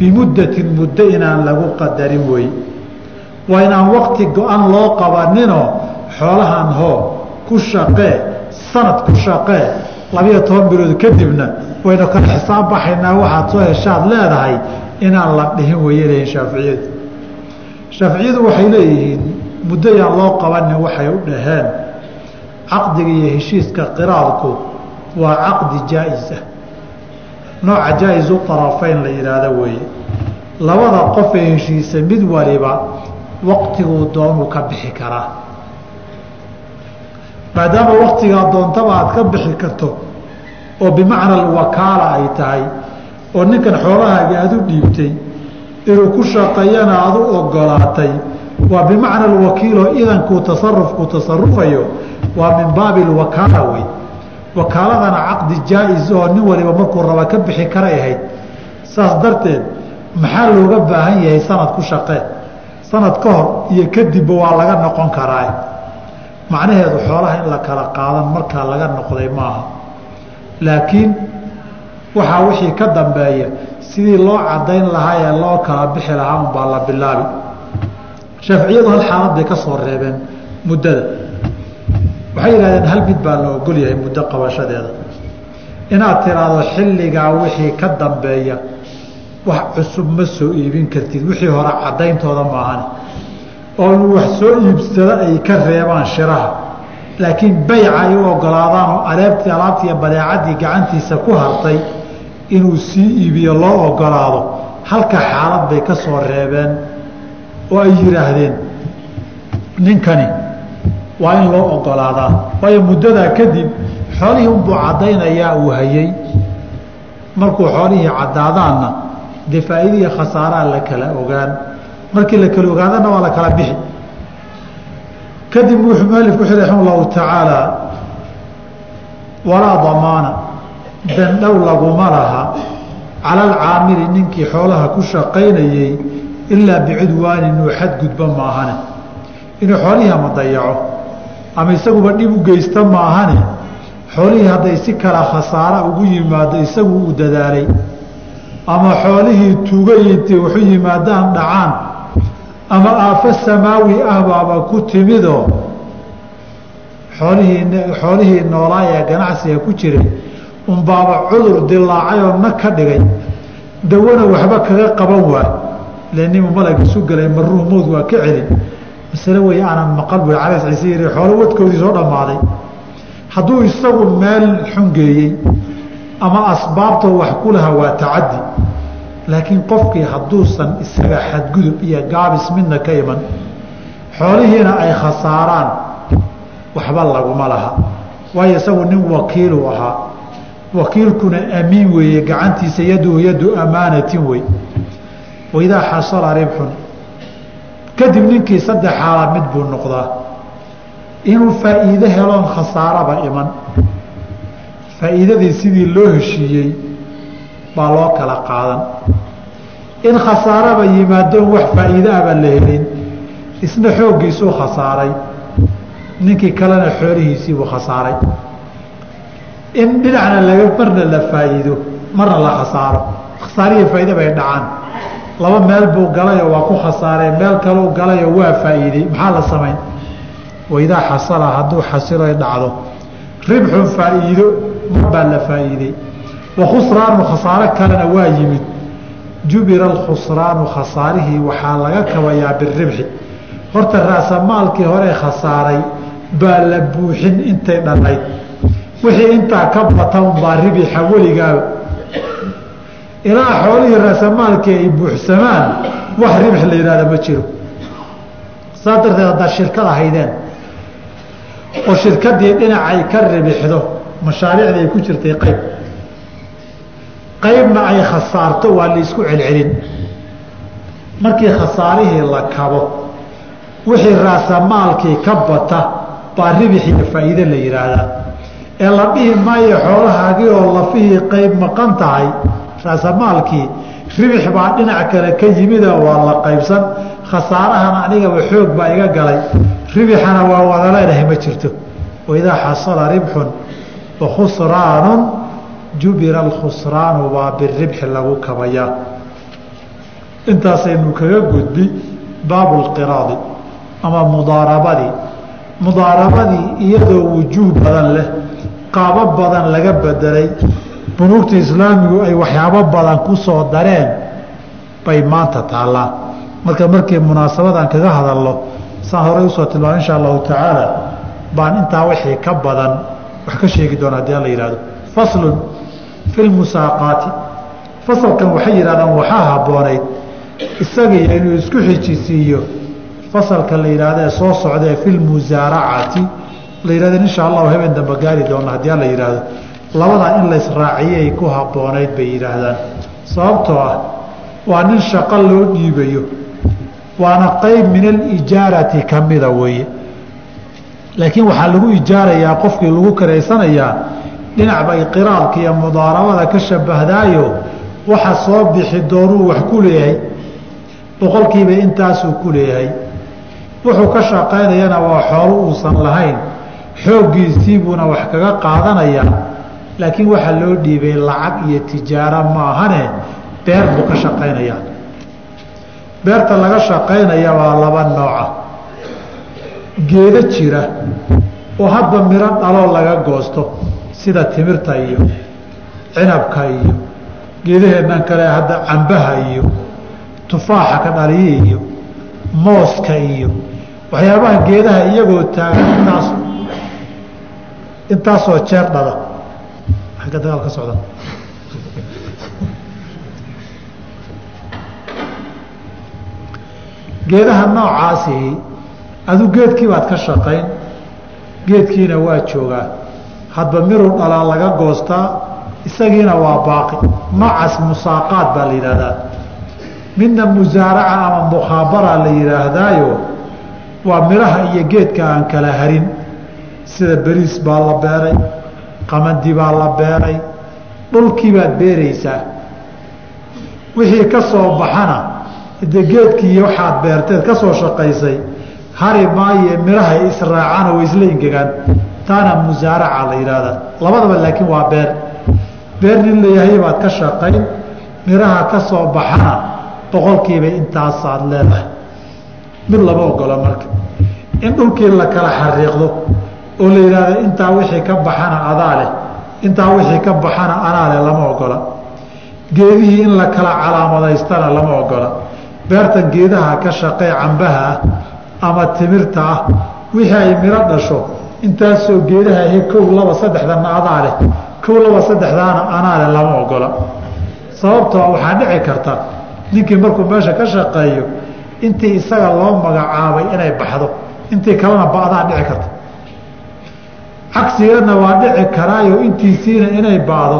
bimuddatin muddo inaan lagu qadarin wey waa inaan wakti go-an loo qabaninoo xoolahan hoo ku shaqee sanad ku shaqee labiyo toban bilood kadibna waynu kala xisaab baxaynaa waxaad soo heshaad leedahay inaan la dhihin wayay leeyihiin shaaficiyadu. Shaaficiyadu waxay leeyihiin muddo yaan loo qabanin waxay u dhaheen caqdiga iyo heshiiska qiraadku waa caqdi jaa-is ah. Nooca jaa-isu طarafayn la yidhaahdo weeye. Labada qof ee heshiisa mid waliba waqtiguu doonuu ka bixi karaa maadaama waktigaa doontaba aad ka bixi karto oo bimacna alwakaala ay tahay oo ninkan xoolahaaga aada u dhiibtay inuu ku shaqeeyana aada u ogolaatay waa bimacna alwakiiloo idankuu tasarufku tasarufayo waa min baabi alwakaala wey wakaaladana caqdi jaa-is oo nin waliba markuu raba ka bixi karay ahayd saas darteed maxaa looga baahan yahay sanad ku shaqee? Sanad ka hor iyo kadibba waa laga noqon karaa macnaheedu xoolaha in la kala qaadan markaa laga noqday maaha. Laakiin waxaa wixii ka dambeeya sidii loo cadayn lahaa ee loo kala bixi lahaa unbaa la bilaabi. Shaaficiyadu hal xaalad bay ka soo reebeen muddada. Waxay yidhahdeen hal mid baa la ogol yahay muddo qabashadeeda. Inaad tiraahdo xilligaa wixii ka dambeeya wax cusub ma soo iibin kartid. Wixii hore cadayntooda maahan oo in wax soo iibsado ay ka reebaan shiraha. Laakiin bayca ay u ogolaadaan oo aleebtii alaabtiiyo badeecadii gacantiisa ku hartay inuu sii iibiyo loo ogolaado. Halka xaalad bay ka soo reebeen oo ay yidhaahdeen ninkani waa in loo ogolaadaa. Waayo muddadaa kadib xoolihii unbuu caddaynayaa uu hayey markuu xoolihii caddaadaanna dee faa'iidaiyo khasaaraa la kala ogaan markii la kala ogaadana waa la kala bixi. Kadib wuxuu mualifku wuxuu raxima allahu tacaala walaa damaana dandhow laguma laha. Cala alcaamili ninkii xoolaha ku shaqaynayey ilaa bicudwaani inuu xadgudba maahane inuu xoolihii ama dayaco ama isaguba dhib u geysta maahane xoolihii hadday si kala khasaara ugu yimaado isagu uu dadaalay. Ama xoolihii tuugayintay waxu yimaadaan dhacaan ama aafo samaawi ah baaba ku timidoo xoolihii xoolihii noolaa ee ganacsiga ku jiray unbaaba cudur dilaacay oo nag ka dhigay. Dawana waxba kaga qaban waa. Lenimu malag isu galay maruhu mowd waa ka celin. Masale wey aanan maqal bui calays ciise yiri xoolo wadkoodii soo dhammaaday. Hadduu isagu meel xungeeyey ama asbaabtoo wax ku laha waa tacaddi laakiin qofkii hadduusan isaga xadgudub iyo gaabis midna ka iman xoolihiina ay khasaaraan. Waxba laguma laha. Waayo isagu nin wakiilu ahaa. Wakiilkuna amiin weeye gacantiisa yaduhu yadu amaanatin wey waidaa xasala ribxun. Kadib ninkii saddex xaala mid buu noqdaa. Inuu faa'iide heloon khasaaraba iman. Faa'iidadii sidii loo heshiiyey baa loo kala qaadan. In khasaaraba yimaadoon wax faa'iide aba la helin. Isna xooggiisuu khasaaray. Ninkii kalena xoolihiisiibuu khasaaray. In dhinacna laga marna la faa'iido marna la khasaaro. Khasaarihi faa'iide bay dhacaan. Laba meel buu galayoo waa ku khasaareen meel kaleu galayoo waa faa'iidey maxaa la samayn? Waidaa xasala hadduu xasiloy dhacdo. Ribxun faa'iido mar la faa'iidey wa khusraanu khasaaro kalena waa yimid jubira alkhusraanu khasaarihii waxaa laga kabayaa biribxi horta raasamaalkii hore khasaaray baa la buuxin intay dhannayd wixii intaa ka bata unbaa ribixa weligaaba ilaa xoolihii raasamaalkii ay buuxsamaan wax ribx la yidhahda ma jiro saas darteed haddaad shirkad ahaydeen oo shirkadii dhinacay ka ribixdo mashaariicdii ay ku jirtay qayb qaybna ay khasaarto waa la isku celcelin. Markii khasaarihii la kabo wixii raasamaalkii ka bata baa ribix iyo faa'iide la yidhaahdaa ee la dhihi maayo xoolahaagii oo lafihii qayb maqan tahay raasamaalkii ribix baa dhinac kale ka yimida waa la qaybsan. Khasaarahana anigaba xoog baa iga galay. Ribixana waa wada ma jirto. Waidaa xasala ribxun wa khusraanun jubira alkhusraanu baa biribxi lagu kabayaa intaasaynu kaga gudbi baabu lqiraadi ama mudaarabadii mudaarabadii iyadoo wujuuh badan leh qaabo badan laga bedelay bunuugta islaamigu ay waxyaabo badan ku soo dareen bay maanta taallaa marka markii munaasabadan kaga hadalno saan horey u soo tilmaam insha allahu tacaala baan intaa wixii ka badan wax ka sheegi doona haddii alla yihahdo faslun fi lmusaaqaati fasalkan waxay yidhahdaan waxaa habboonayd isagii inuu isku xijisiiyo fasalka la yidhaahdo ee soo socdae fi lmusaaracati la yidhahdo insha allahu habeen dambe gaari doona haddii alla yidhaahdo labadaa in laysraaciyay ku habboonayd bay yidhaahdaan sababtoo ah waa nin shaqo loo dhiibayo waana qeyb min alijaarati ka mida weeye laakiin waxaa lagu ijaarayaa qofkii lagu karaysanayaa dhinacba iqiraadka iyo mudaarabada ka shabahdaayo waxa soo bixi doonuu wax ku leeyahay. Boqolkiiba intaasuu ku leeyahay. Wuxuu ka shaqaynayana waa xoolo uusan lahayn. Xooggiisiibuuna wax kaga qaadanayaa laakiin waxaa loo dhiibay lacag iyo tijaaro maahane beer buu ka shaqaynayaa beerta laga shaqaynaya waa laba nooca. Geedo jira oo hadba miro dhaloo laga goosto sida timirta iyo cinabka iyo geedaheennan kale hadda cambaha iyo tufaaxa ka dhaliye iyo mooska iyo waxyaabaha geedaha iyagoo taagan intaas intaasoo jeer dhala agga dagaal ka socda geedaha noocaasi adu geedkii baad ka shaqayn geedkiina waa joogaa hadba miruu dhalaa laga goostaa isagiina waa baaqi. Noocaas musaaqaad baa la yidhaahdaa. Midna musaaraca ama mukhaabara la yidhaahdaayo waa midhaha iyo geedka aan kala harin. Sida beriis baa la beeray qamandi baa la beeray dhulkii baad beeraysaa. Wixii ka soo baxana de geedkii waxaad beerteed ka soo shaqaysay hari maaye midhahay israacaan way isla ingegaan taana musaaraca la yidhaahdaa labadaba laakiin waa beer. Beer nin layahay baad ka shaqayn midhaha ka soo baxana boqolkiiba intaasaad leedahay. Mid lama ogola marka. In dhulkii la kala xariiqdo oo la yidhaahdo intaa wixii ka baxana adaa leh intaa wixii ka baxana anaa leh lama ogola. Geedihii in la kala calaamadaystana lama ogola. Beertan geedaha ka shaqee cambaha ah ama timirta ah wixii ay miro dhasho intaasoo geedaha ahe kow laba saddexdana adaa leh. Kow laba saddexdaana anaa leh lama ogola. Sababtoo waxaa dhici karta ninkii markuu meesha ka shaqeeyo intii isaga loo magacaabay inay baxdo intii kalena ba'daa dhici karta. Cagsigeedna waa dhici karaayo intiisiina inay ba'do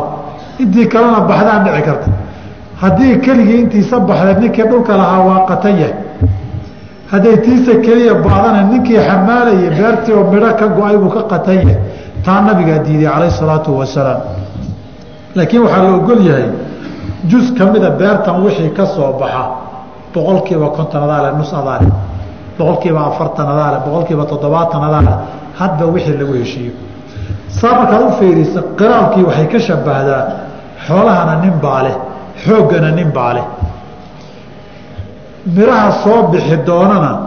intii kalena baxdaa dhici karta. Haddii keligii intiisa baxda ninkii dhulka lahaa waa qatan yahay hadday tiisa keliya ba'dana ninkii xamaalayay beertii oo midho ka go'ay buu ka qatan yahay taa nabigaa diiday calayh salaatu wasalaam. Laakiin waxaa la ogol yahay jus ka mida beertan wixii ka soo baxa boqolkiiba konton adaale nus adaale boqolkiiba afartan adaale boqolkiiba toddobaatan adaale hadba wixii lagu heshiiyo. Saa markaad u fiirisa qiraalkii waxay ka shabahdaa xoolahana nin baa leh xooggana nin baa leh midhaha soo bixi doonana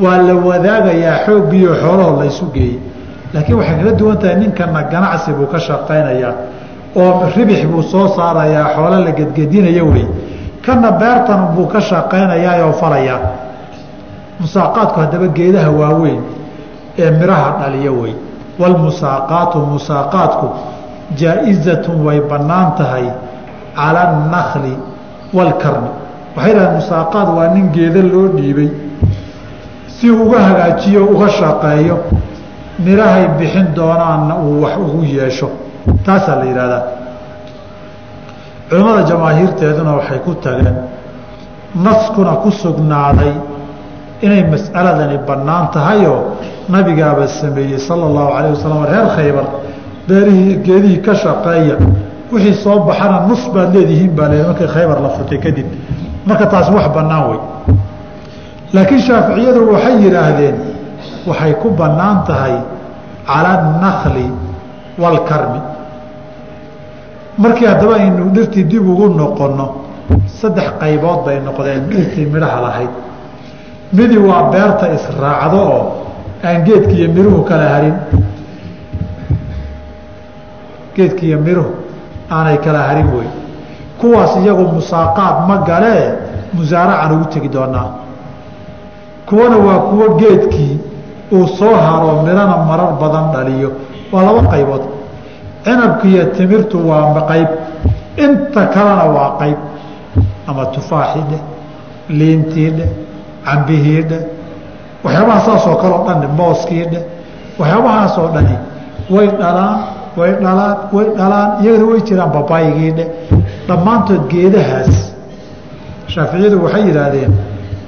waa la wadaagayaa xooggiiyo xoolaho laysu geeyey. Laakiin waxay kaga duwan tahay ninkana ganacsi buu ka shaqaynayaa oo ribix buu soo saarayaa xoolo la gedgedinaya wey. Kana beertan buu ka shaqaynayaa oo falayaa musaaqaadku haddaba geedaha waaweyn ee midhaha dhaliya wey. Walmusaaqaatu musaaqaadku jaa-izatun way bannaan tahay cala annakli waalkarmi waxay dhahaen musaaqaad waa nin geeda loo dhiibay. Si uga hagaajiyo uga shaqeeyo midhahay bixin doonaanna uu wax ugu yeesho. Taasaa la yidhahdaa culimmada jamaahiirteeduna waxay ku tageen naskuna ku sugnaaday inay mas'aladani bannaan tahayoo nabigaaba sameeyey sala allahu calayh wasalam reer khaybar beerihii geedihii ka shaqeeya. Wixii soo baxana nus baad leedihiin baa le markii khaybar la furtay kadib marka taasi wax bannaan wey laakiin shaaficiyadu waxay yidhaahdeen waxay ku bannaan tahay cala annakli waalkarmi markii haddaba aynu dhirtii dib ugu noqonno saddex qaybood bay noqdeen dhirtii midhaha lahayd. Midi waa beerta israacdo oo aan geedki iyo miruhu kala harin. Geedki iyo miruhu aanay kala harin wey kuwaas iyagu musaaqaad ma galee musaaracan ugu tegi doonaa kuwana waa kuwo geedkii uu soo haro midhana marar badan dhaliyo. Waa laba qaybood. Cinabkiiyo timirtu waa qayb. Inta kalena waa qayb. Ama tufaaxii dheh liintii dheh cambihii dheh waxyaabaha saasoo kale o dhan mooskii dheh waxyaabahaasoo dhani way dhalaan way dhalaan way dhalaan. Iyagana way jiraan babaygii dheh dhammaantood geedahaas shaaficiyadu waxay yidhaahdeen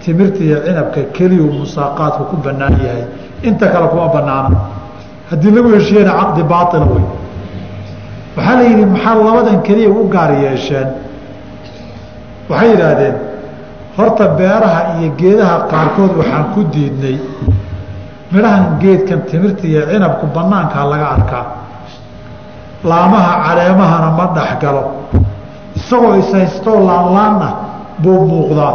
timirta iyo cinabka keliyuu musaaqaadku ku bannaan yahay. Inta kale kuma bannaana. Haddii lagu heshiiyena caqdi baaila wey waxaa la yidhi maxaa labadan keliya u gaar yeesheen? Waxay yidhaahdeen horta beeraha iyo geedaha qaarkood waxaan ku diidnay. Midhahan geedkan timirta iyo cinabku bannaankaa laga arkaa. Laamaha caleemahana ma dhexgalo isagoo ishaystoo laanlaan ah buu muuqdaa.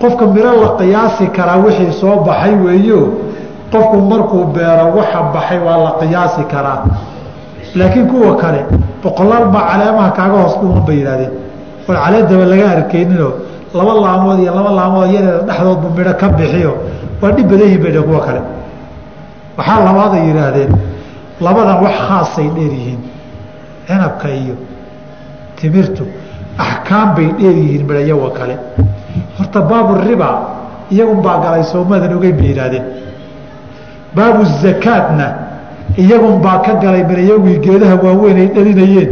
Qofka midho la qiyaasi karaa wixii soo baxay weeyo qofku markuu beero waxa baxay waa la qiyaasi karaa. Laakiin kuwa kale boqolaal baa caleemaha kaaga hoos dhuman bay yidhahdeen. War caleedaba laga arkayninoo laba laamood iyo laba laamood yareeda dhexdoodbu midho ka bixiyo. Waa dhib badan yihiin bay dheh kuwa kale. Waxaa labaaday yidhaahdeen labadan wax khaasay dheer yihiin. Cinabka iyo timirtu axkaam bay dheer yihiin midhayawa kale. Horta baabu riba iyagun baa galay soomadan ogeyn bay yidhaahdeen. Baabu zakaadna iyagun baa ka galay midhayawii geedaha waaweyn ay dhalinayeen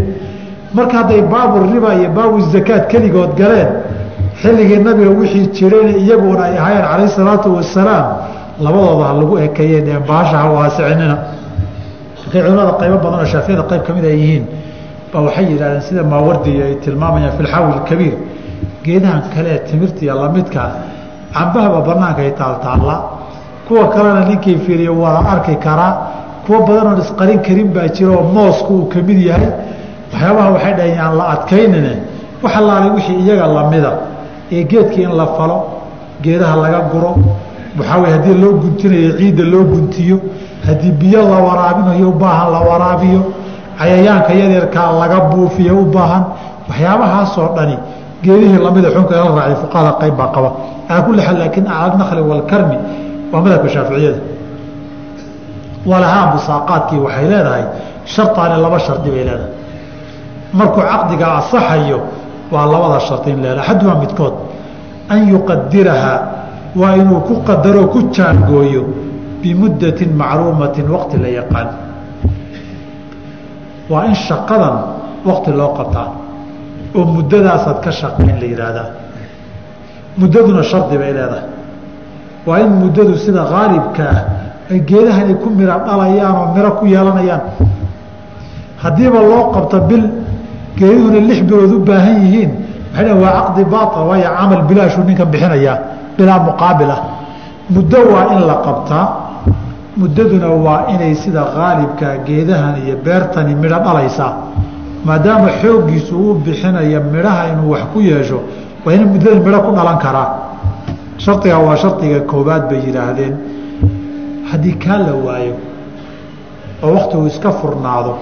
marka hadday baabu riba iyo baabu zakaad keligood galeen xilligii nabiga wixii jirayna iyaguna ay ahaayeen calayh salaatu wasalaam labadooda ha lagu ekeeyeen ee baasha ha waasicinina markay culimada qaybo badan oo shaafiyada qayb ka mid ay yihiin baa waxay yidhahdeen sida maawardiya ay tilmaamayaan fi lxaawi lkabiir geedahan kalee timirtiya lamidkaa cambahaba banaanka ay taaltaalla kuwa kalena ninkii fiiriyo wada arki karaa kuwa badan oon isqarin karin baa jira oo moosku uu ka mid yahay. Waxyaabaha waxay dhaheen aan la adkaynine wax allaalay wixii iyaga lamida ee geedkii in la falo geedaha laga guro waxaa wey haddii loo guntinayo ciidda loo guntiyo haddii biyo la waraabinayo baahan la waraabiyo cayayaanka yaryarkaa laga buufiyo u baahan waxyaabahaasoo dhani geedihii lamida xunka la raacay fuqahada qayb baa qaba. Calaa kulli xaal laakiin acla nakli walkarmi waa madhabka shaaficiyada. Walahaa musaaqaadkii waxay leedahay shartaani laba shardi bay leedahay. Markuu caqdiga asaxayo waa labada shardi in leedahay axaduhaa midkood. An yuqadirahaa waa inuu ku qadaro ku jaangooyo bimuddatin macluumatin waqti la yaqaan waa in shaqadan waqti loo qabtaa oo muddadaasaad ka shaqayn la yidhaahdaa muddaduna shardi bay leedahay. Waa in muddadu sida haalibka ah geedahan ay ku miro dhalayaan oo miro ku yeelanayaan. Haddiiba loo qabto bil geeduhuna lix bilood u baahan yihiin. Waxay waa caqdi baail waayo camal bilaashuu ninkan bixinayaa bilaa muqaabil ah muddo waa in la qabtaa muddaduna waa inay sida haalibkaa geedahan iyo beertani midho dhalaysaa maadaama xooggiisu uu bixinaya midhaha inuu wax ku yeesho waa ina muddada midho ku dhalan karaa shardigaa waa shardiga koobaad bay yidhaahdeen. Haddii kaa la waayo oo waktigu iska furnaado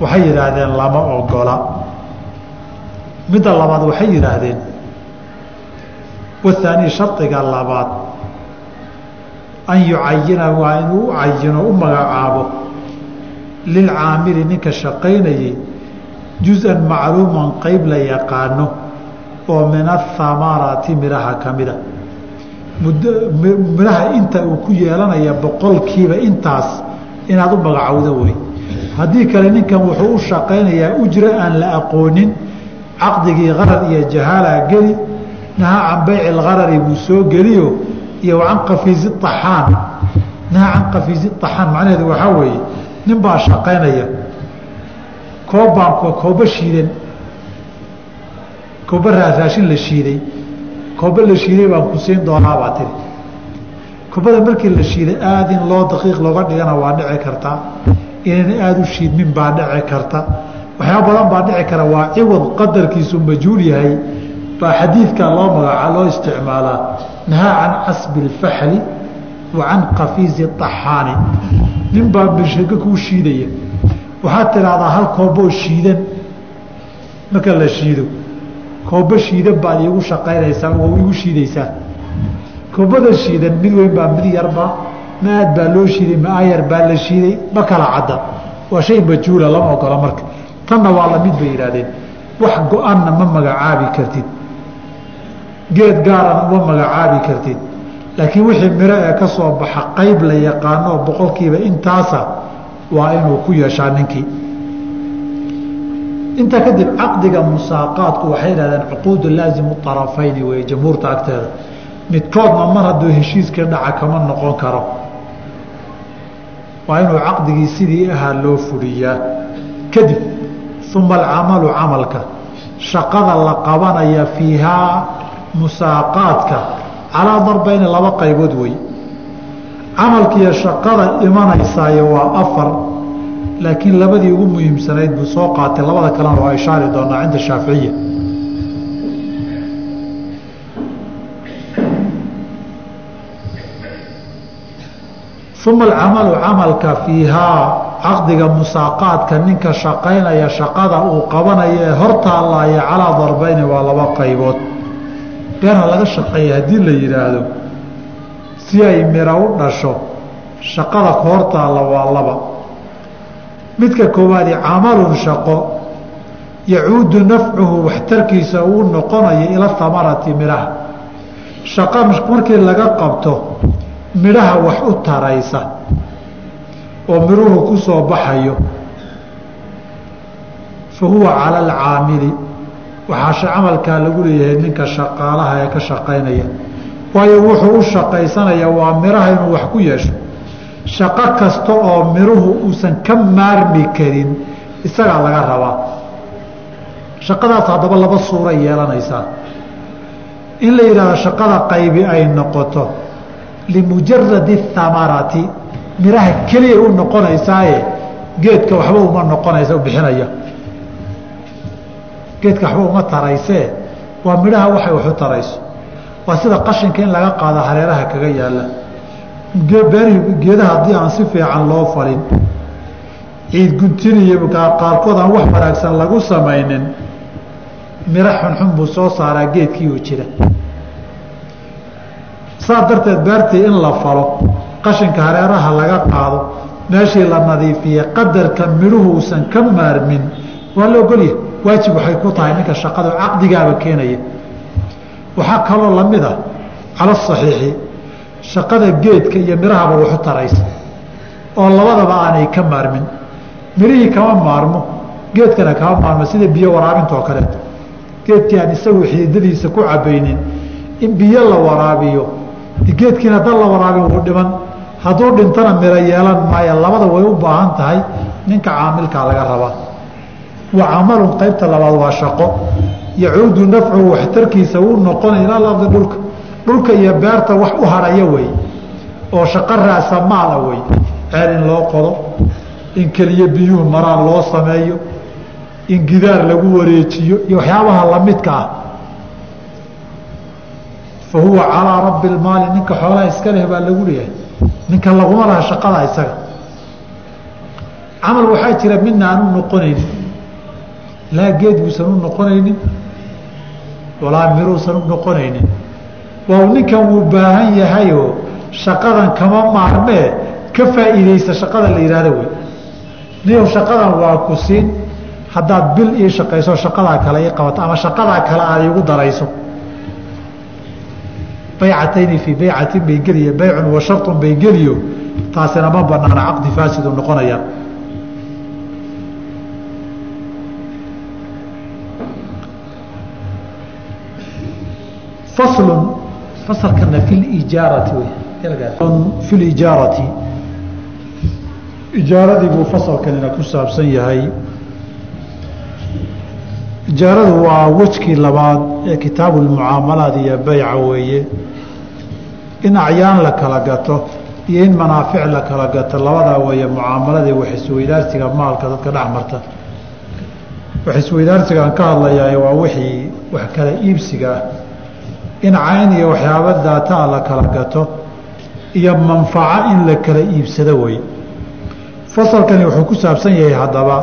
waxay yidhaahdeen lama ogola. Midda labaad waxay yidhaahdeen wathaanii shardiga labaad an yucayina waa inuu u cayino u magacaabo lilcaamili ninka shaqaynayay juz-an macluuman qeyb la yaqaano oo min athamarati midhaha ka mida. Midhaha inta uu ku yeelanaya boqolkiiba intaas inaad u magacowdo wey. Haddii kale ninkan wuxuu u shaqaynayaa ujra aan la aqoonin caqdigii qarar iyo jahaala geli nahaa can bayci lgarari buu soo geliyo iyo can qafiizi axaan nahaa can qafiizi axaan macnaheedu waxaa weeye nin baa shaqaynaya koobbaan koobo shiidan kooba raashin la shiiday kooba la shiiday baan ku siin doonaa baa tiri. Koobada markii la shiiday aada in loo daqiiq looga dhigana waa dhici kartaa inayna aada u shiidmin baa dhici karta. Waxyaaba badan baa dhici kara waa ciwad qadarkiisu majhuul yahay. Baa xadiidka loo magaca loo isticmaalaa nahaa can casbi اlfaxli wa can طaxaani nin baa bishego kuu shiidaya waxaad tidhaahdaa hal kooboo shiidan marka la shiido koobo shiidan baad iigu shaqaynaysaa oo igu shiidaysaa koobada shiidan mid weyn baa mid yarba ma aad baa loo shiiday ma ayar baa la shiiday ma kala cadda waa shay majhuula lama ogola marka tanna waa la mid bay yidhahdeen wax go-anna ma magacaabi kartid geed gaarana uma magacaabi kartid. Laakiin wixii miro ee ka soo baxa qayb la yaqaano boqolkiiba intaasa waa inuu ku yeeshaa ninkii. Intaa kadib caqdiga musaaqaadku waxay yidhahdeen cuquudu laazimu arafayni wey jamhuurta agteeda. Midkoodna mar hadduu heshiiskii dhaca kama noqon karo. Waa inuu caqdigii sidii ahaa loo fuliyaa. Kadib uma alcamalu camalka. Shaqada la qabanaya fiihaa musaaqaadka calaa darbayni laba qaybood wey camalkiiyo shaqada imanaysaayo waa afar laakiin labadii ugu muhiimsanayd buu soo qaatay. Labada kalena waa ishaari doonaa cinda shaaficiya uma alcamalu camalka fiihaa caqdiga musaaqaadka ninka shaqaynaya shaqada uu qabanayo ee hortaalaaya calaa darbayni waa laba qaybood beerha laga shaqeeya haddii la yidhaahdo si ay miro u dhasho shaqada ka hortaalla waa laba midka koowaadi camalun shaqo yacuudu nafcuhu waxtarkiisa uu noqonayo ila hamarati midhaha shaqo markii laga qabto midhaha wax u taraysa oo midhuhu ku soo baxayo fa huwa cala alcaamili waxaa camalkaa lagu leeyahay ninka shaqaalaha ee ka shaqaynaya. Waayo wuxuu u shaqaysanaya waa midhaha inuu wax ku yeesho. Shaqo kasta oo midhuhu uusan ka maarmi karin isagaa laga rabaa. Shaqadaas haddaba laba suura yeelanaysaa. In la yidhahdo shaqada qaybi ay noqoto limujaradi hamarati midhaha keliya u noqonaysaaye geedka waxba uma noqonaysa bixinaya geedka waxba uma taraysee. Waa midhaha waxay waxu tarayso. Waa sida qashinka in laga qaado hareeraha kaga yaalla geedaha haddii aan si fiican loo falin ciid guntin iyo qaarkood aan wax wanaagsan lagu samaynin miro xunxun buu soo saaraa geedkii oo jira. Saas darteed beertii in la falo qashinka hareeraha laga qaado meeshii la nadiifiye qadarka midhuhu uusan ka maarmin waa la ogolyahay waajib waxay ku tahay ninka shaqada caqdigaaba keenaya. Waxaa kaloo la mid ah cala saxiixi shaqada geedka iyo midhahaba waxu taraysa oo labadaba aanay ka maarmin. Midhihii kama maarmo geedkana kama maarmo sida biyo waraabinta oo kaleeto geedkii aan isagu xiidadiisa ku cabaynin in biyo la waraabiyo geedkiina haddaan la waraabin wuu dhiman. Hadduu dhintana miro yeelan maayo labada way u baahan tahay ninka caamilkaa laga rabaa wa camalun qaybta labaad waa shaqo. Yacuudu nafcuhu waxtarkiisa uu noqonay ilaa lardi dhulka. Dhulka iyo beerta wax u harhaya wey. Oo shaqo raasa maala wey. Ceel in loo qodo. In keliya biyuhu maraan loo sameeyo. In gidaar lagu wareejiyo. Iyo waxyaabaha lamidka ah. Fa huwa calaa rabbi lmaali ninka xoolaha iska leh baa lagu leeyahay. Ninka laguma laha shaqada isaga. Camal waxaa jira midna aan u noqonaynin laa geed buusan u noqonaynin walaa miruusan u noqonaynin. Waa ninkan wuu baahan yahayoo shaqadan kama maarmee ka faa'iidaysa shaqada la yihahdo wey. Niyow shaqadan waa ku siin haddaad bil ii shaqayso shaqadaa kale ii qabato ama shaqadaa kale aad iigu darayso. Baycatayni fii baycatin bay geliya baycun wa sharun bay geliyo taasina ma banaana caqdi faasidu noqonaya faslun fasalkana fi lijaarati fi lijaarati ijaaradii buu fasalkanina ku saabsan yahay ijaaradu waa wejkii labaad ee kitaabu lmucaamalaad iyo beyca weeye in acyaan la kala gato iyo in manaafic la kala gato labadaa weeye mucaamaladii wax maalka dadka dhex marta wax ka hadlayaa waa wixii wax kala iibsiga ah in cayn iyo waxyaaba daataa la kala gato iyo manfaco in la kala iibsado wey. Fasalkani wuxuu ku saabsan yahay haddaba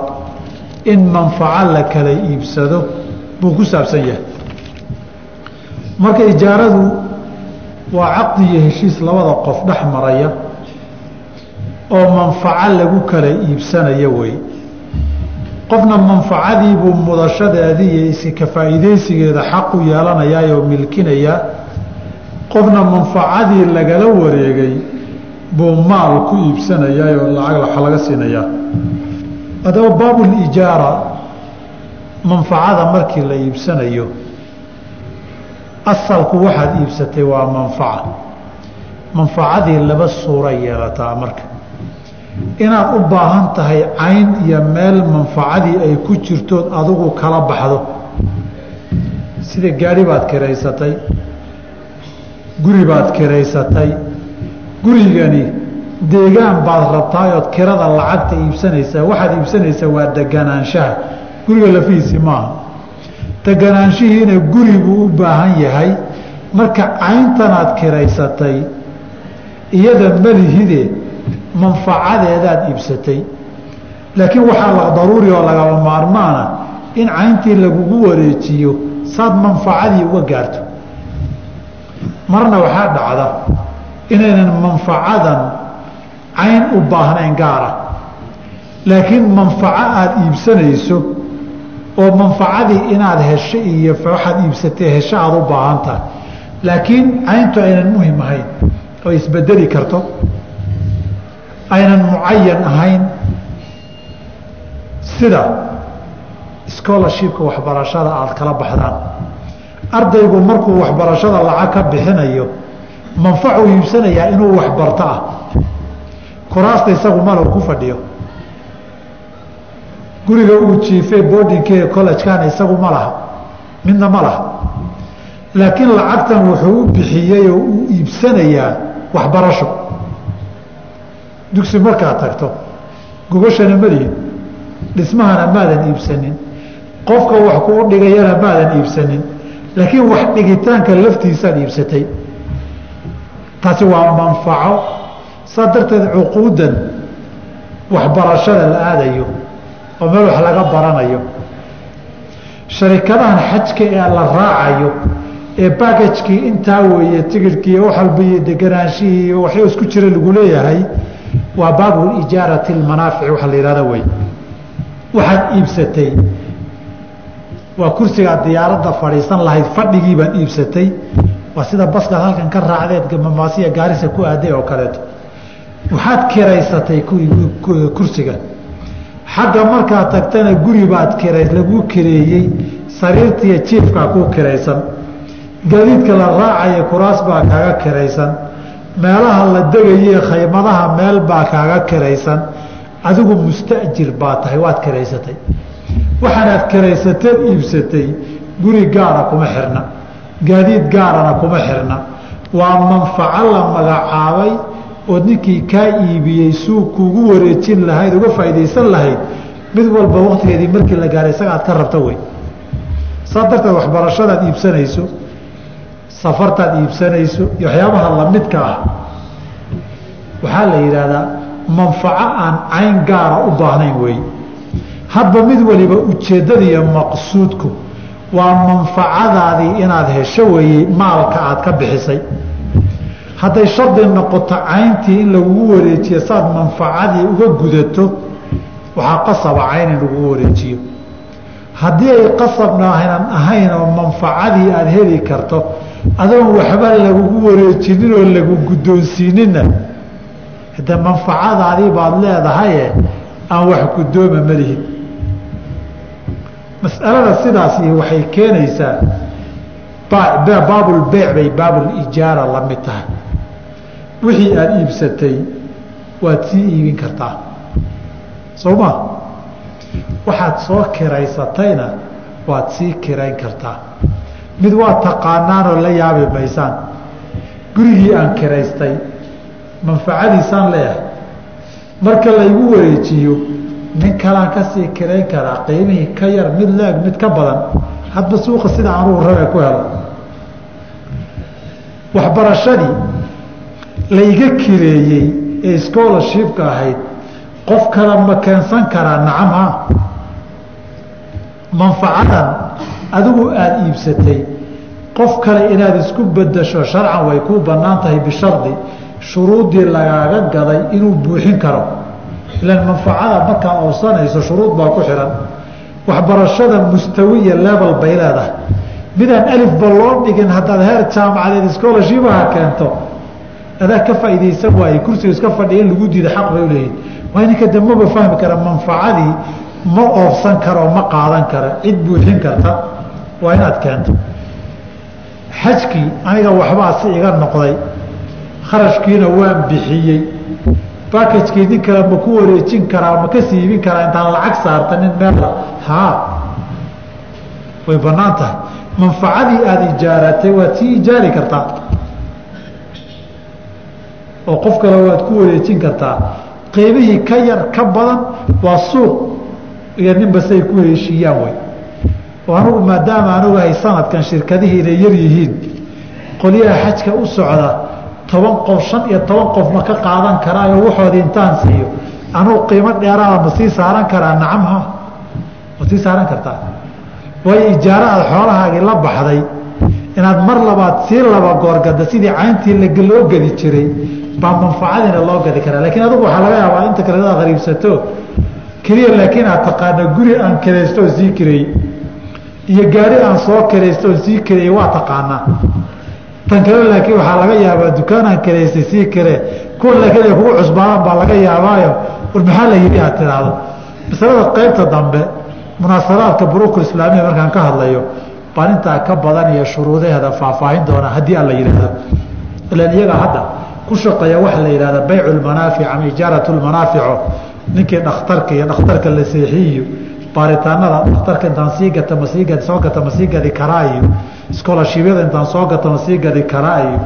in manfaco la kala iibsado buu ku saabsan yahay. Marka ijaaradu waa caqdi iyo heshiis labada qof dhex maraya oo manfaco lagu kala iibsanayo wey qofna manfacadiibuu mudashadeedii iyo iska faa'iidaysigeeda xaq u yeelanayaa oo milkinayaa qofna manfacadii lagala wareegay buu maal ku iibsanayaa oo lacag waxa laga siinayaa haddaba baabulijaara manfacada markii la iibsanayo asalku waxaad iibsatay waa manfaca manfacadii laba suura yeelataa marka inaad u baahan tahay cayn iyo meel manfacadii ay ku jirtood adigu kala baxdo. Sida gaadhi baad kiraysatay guri baad kiraysatay gurigani deegaan baad rabtaay ood kirada lacagta iibsanaysaa waxaad iibsanaysaa waa deganaanshaha guriga lafihiisi maaha. Deganaanshihiina guribuu u baahan yahay. Marka cayntanaad kiraysatay iyada malihide manfacadeedaad iibsatay. Laakiin waxaa la daruuri oo lagaba maarmaana in cayntii lagugu wareejiyo saad manfacadii uga gaarto. Marna waxaa dhacda inaynan manfacadan cayn u baahnayn gaara. Laakiin manfaco aada iibsanayso oo manfacadii inaad hesho iyo waxaad iibsatay hesho aada u baahan tahay. Laakiin cayntu aynan muhiim ahayn oo isbedeli karto aynan mucayan ahayn sida scholarshipka waxbarashada aada kala baxdaan. Ardaygu markuu waxbarashada lacag ka bixinayo manfacuu iibsanayaa inuu waxbarto ah. Kuraasta isagu malow ku fadhiyo. Guriga uu jiifay boardingkee collegekana isagu ma laha. Midna ma laha. Laakiin lacagtan wuxuu u bixiyey oo uu iibsanayaa waxbarasho dugsi markaad tagto. Gogashana malihid dhismahana maadan iibsanin. Qofka wax kuu dhigayana maadan iibsanin. Laakiin wax dhigitaanka laftiisaad iibsatay. Taasi waa manfaco. Saa darteed cuquudan waxbarashada la aadayo oo meel wax laga baranayo. Sharikadahan xajka ee la raacayo ee bagajkii intaa weeye tigidhkii wax walba iyo deganaanshihii iyo waxyo isku jira lagu leeyahay waa baabu ijaarati lmanaafici waxa la yihahda wey waxaad iibsatay. Waa kursigaad diyaaradda fadhiisan lahayd fadhigii baad iibsatay. Waa sida baskaad halkan ka raacdeed mamaasiya gaarisa ku aaday oo kaleeto waxaad kiraysatay kursiga. Xagga markaad tagtana guri baad kira laguu kireeyey sariirtiiyo jiifkaa kuu kiraysan. Gaadiidka la raacaya kuraas baa kaaga kiraysan meelaha la degaye khaymadaha meel baa kaaga kiraysan. Adigu mustajir baa tahay waad kiraysatay. Waxaanaad kiraysateed iibsatay. Guri gaara kuma xirna. Gaadiid gaarana kuma xirna. Waa manfaco la magacaabay oo ninkii kaa iibiyey suu kuugu wareejin lahayd uga faa'iidaysan lahayd mid walba waktigeedii markii la gaaray isaga aad ka rabta wey. Saa darteed waxbarashadaad iibsanayso safartaad iibsanayso iyo waxyaabaha lamidka ah. Waxaa la yidhaahdaa manfaco aan cayn gaara u baahnayn wey hadba mid waliba ujeeddada iyo maqsuudku waa manfacadaadii inaad hesho weeye maalka aad ka bixisay. Hadday shardi noqoto cayntii in lagugu wareejiyo saad manfacadii uga gudato waxaa qasaba cayn in lagugu wareejiyo. Haddii ay qasabna aynan ahayn oo manfacadii aada heli karto adoon waxba lagugu wareejinin oo lagu guddoonsiininna hade manfacadaadii baad leedahaye aan wax guddooma malihin mas'alada sidaasi waxay keenaysaa baabulbeyc bay baabulijaara la mid tahay. Wixii aada iibsatay waad sii iibin kartaa. Soo ma? Waxaad soo kiraysatayna waad sii kirayn kartaa mid waa taqaanaanoo la yaabi maysaan gurigii aan kiraystay manfacadiisaan leeyahay. Marka laygu wareejiyo nin kalaan ka sii kirayn karaa qiimihii ka yar mid la-eg mid ka badan hadba suuqa sida anugu rabe ku helo. Waxbarashadii layga kireeyey ee scholarshipka ahayd qof kale ma keensan karaa nacam ha manfacadan adigu aada iibsatay qof kale inaad isku bedasho sharcan way kuu bannaan tahay bishardi. Shuruuddii lagaaga gaday inuu buuxin karo. Ilan manfacada markaa oobsanayso shuruud baa ku xihan waxbarashada mustawiya level bay leedahay. Midaan alifba loo dhigin haddaad heer jaamacadeed schoolashibaha keento adaa ka faa'iidaysan waaye. Kursiga iska fadhiya in lagu diida xaq bay uleeyihin waa ninka dambaba fahmi kara manfacadii ma oobsan karo ma qaadan kara. Cid buuxin karta waa inaad keento xajkii aniga waxbaa si iga noqday. Kharashkiina waan bixiyey. Bakajkii nin kale ma ku wareejin karaa ma ka siibin karaa intaan lacag saarta nin meella haa way bannaan tahay. Manfacadii aada ijaaratay waad sii ijaari kartaa. Oo qof kale waad ku wareejin kartaa. Qiimihii ka yar ka badan waa suuq. Iyo ninba say ku heshiiyaan wey anugu maadaama aan ogahay sanadkan shirkadihii inay yar yihiin. Qolyaha xajka u socda toban qof shan iyo toban qof ma ka qaadan karaayo waxoodii intaan siiyo. Anugu qiimo dheeraada ma sii saaran karaa? Nacamha ma sii saaran kartaa? Waayo ijaaro xoolahaagii la baxday. Inaad mar labaad sii laba goorgada sidii cayntii loo gadi jiray baa manfacadiina loo gadi karaa. Lakiin adigu waxaa laga yaabaa inta kale inaad hariibsato. Keliya laakiin aad taqaana guri aan kiraysto oo sii kireeyey iyo gaari aan soo kiraysto oo sii kireeyey waa taqaanaa tan kale laakiin waxaa laga yaabaa dukaan aan kiraystay sii kiree kuwa laakiin ay kugu cusbaadaan baa laga yaabaayo. War maxaa la yidhi aad tiraahdo masalada qaybta dambe munaasaraadka buruukul islaamiya markaan ka hadlayo baan intaa ka badan iyo shuruudaheeda faahfaahin doonaa haddii aan la yidhaahdo. Ilan iyaga hadda ku shaqeeya waxa la yidhahda baycu lmanaafic ama ijaaratu lmanaafico ninkii dhakhtarka iyo dhakhtarka la seexiyiyo baaritaanada dhakhtarka intaan sii gata ma sii soo gata ma sii gadi karaa iyo iskoolashibyada intaan soo gata ma sii gadi karaa iyo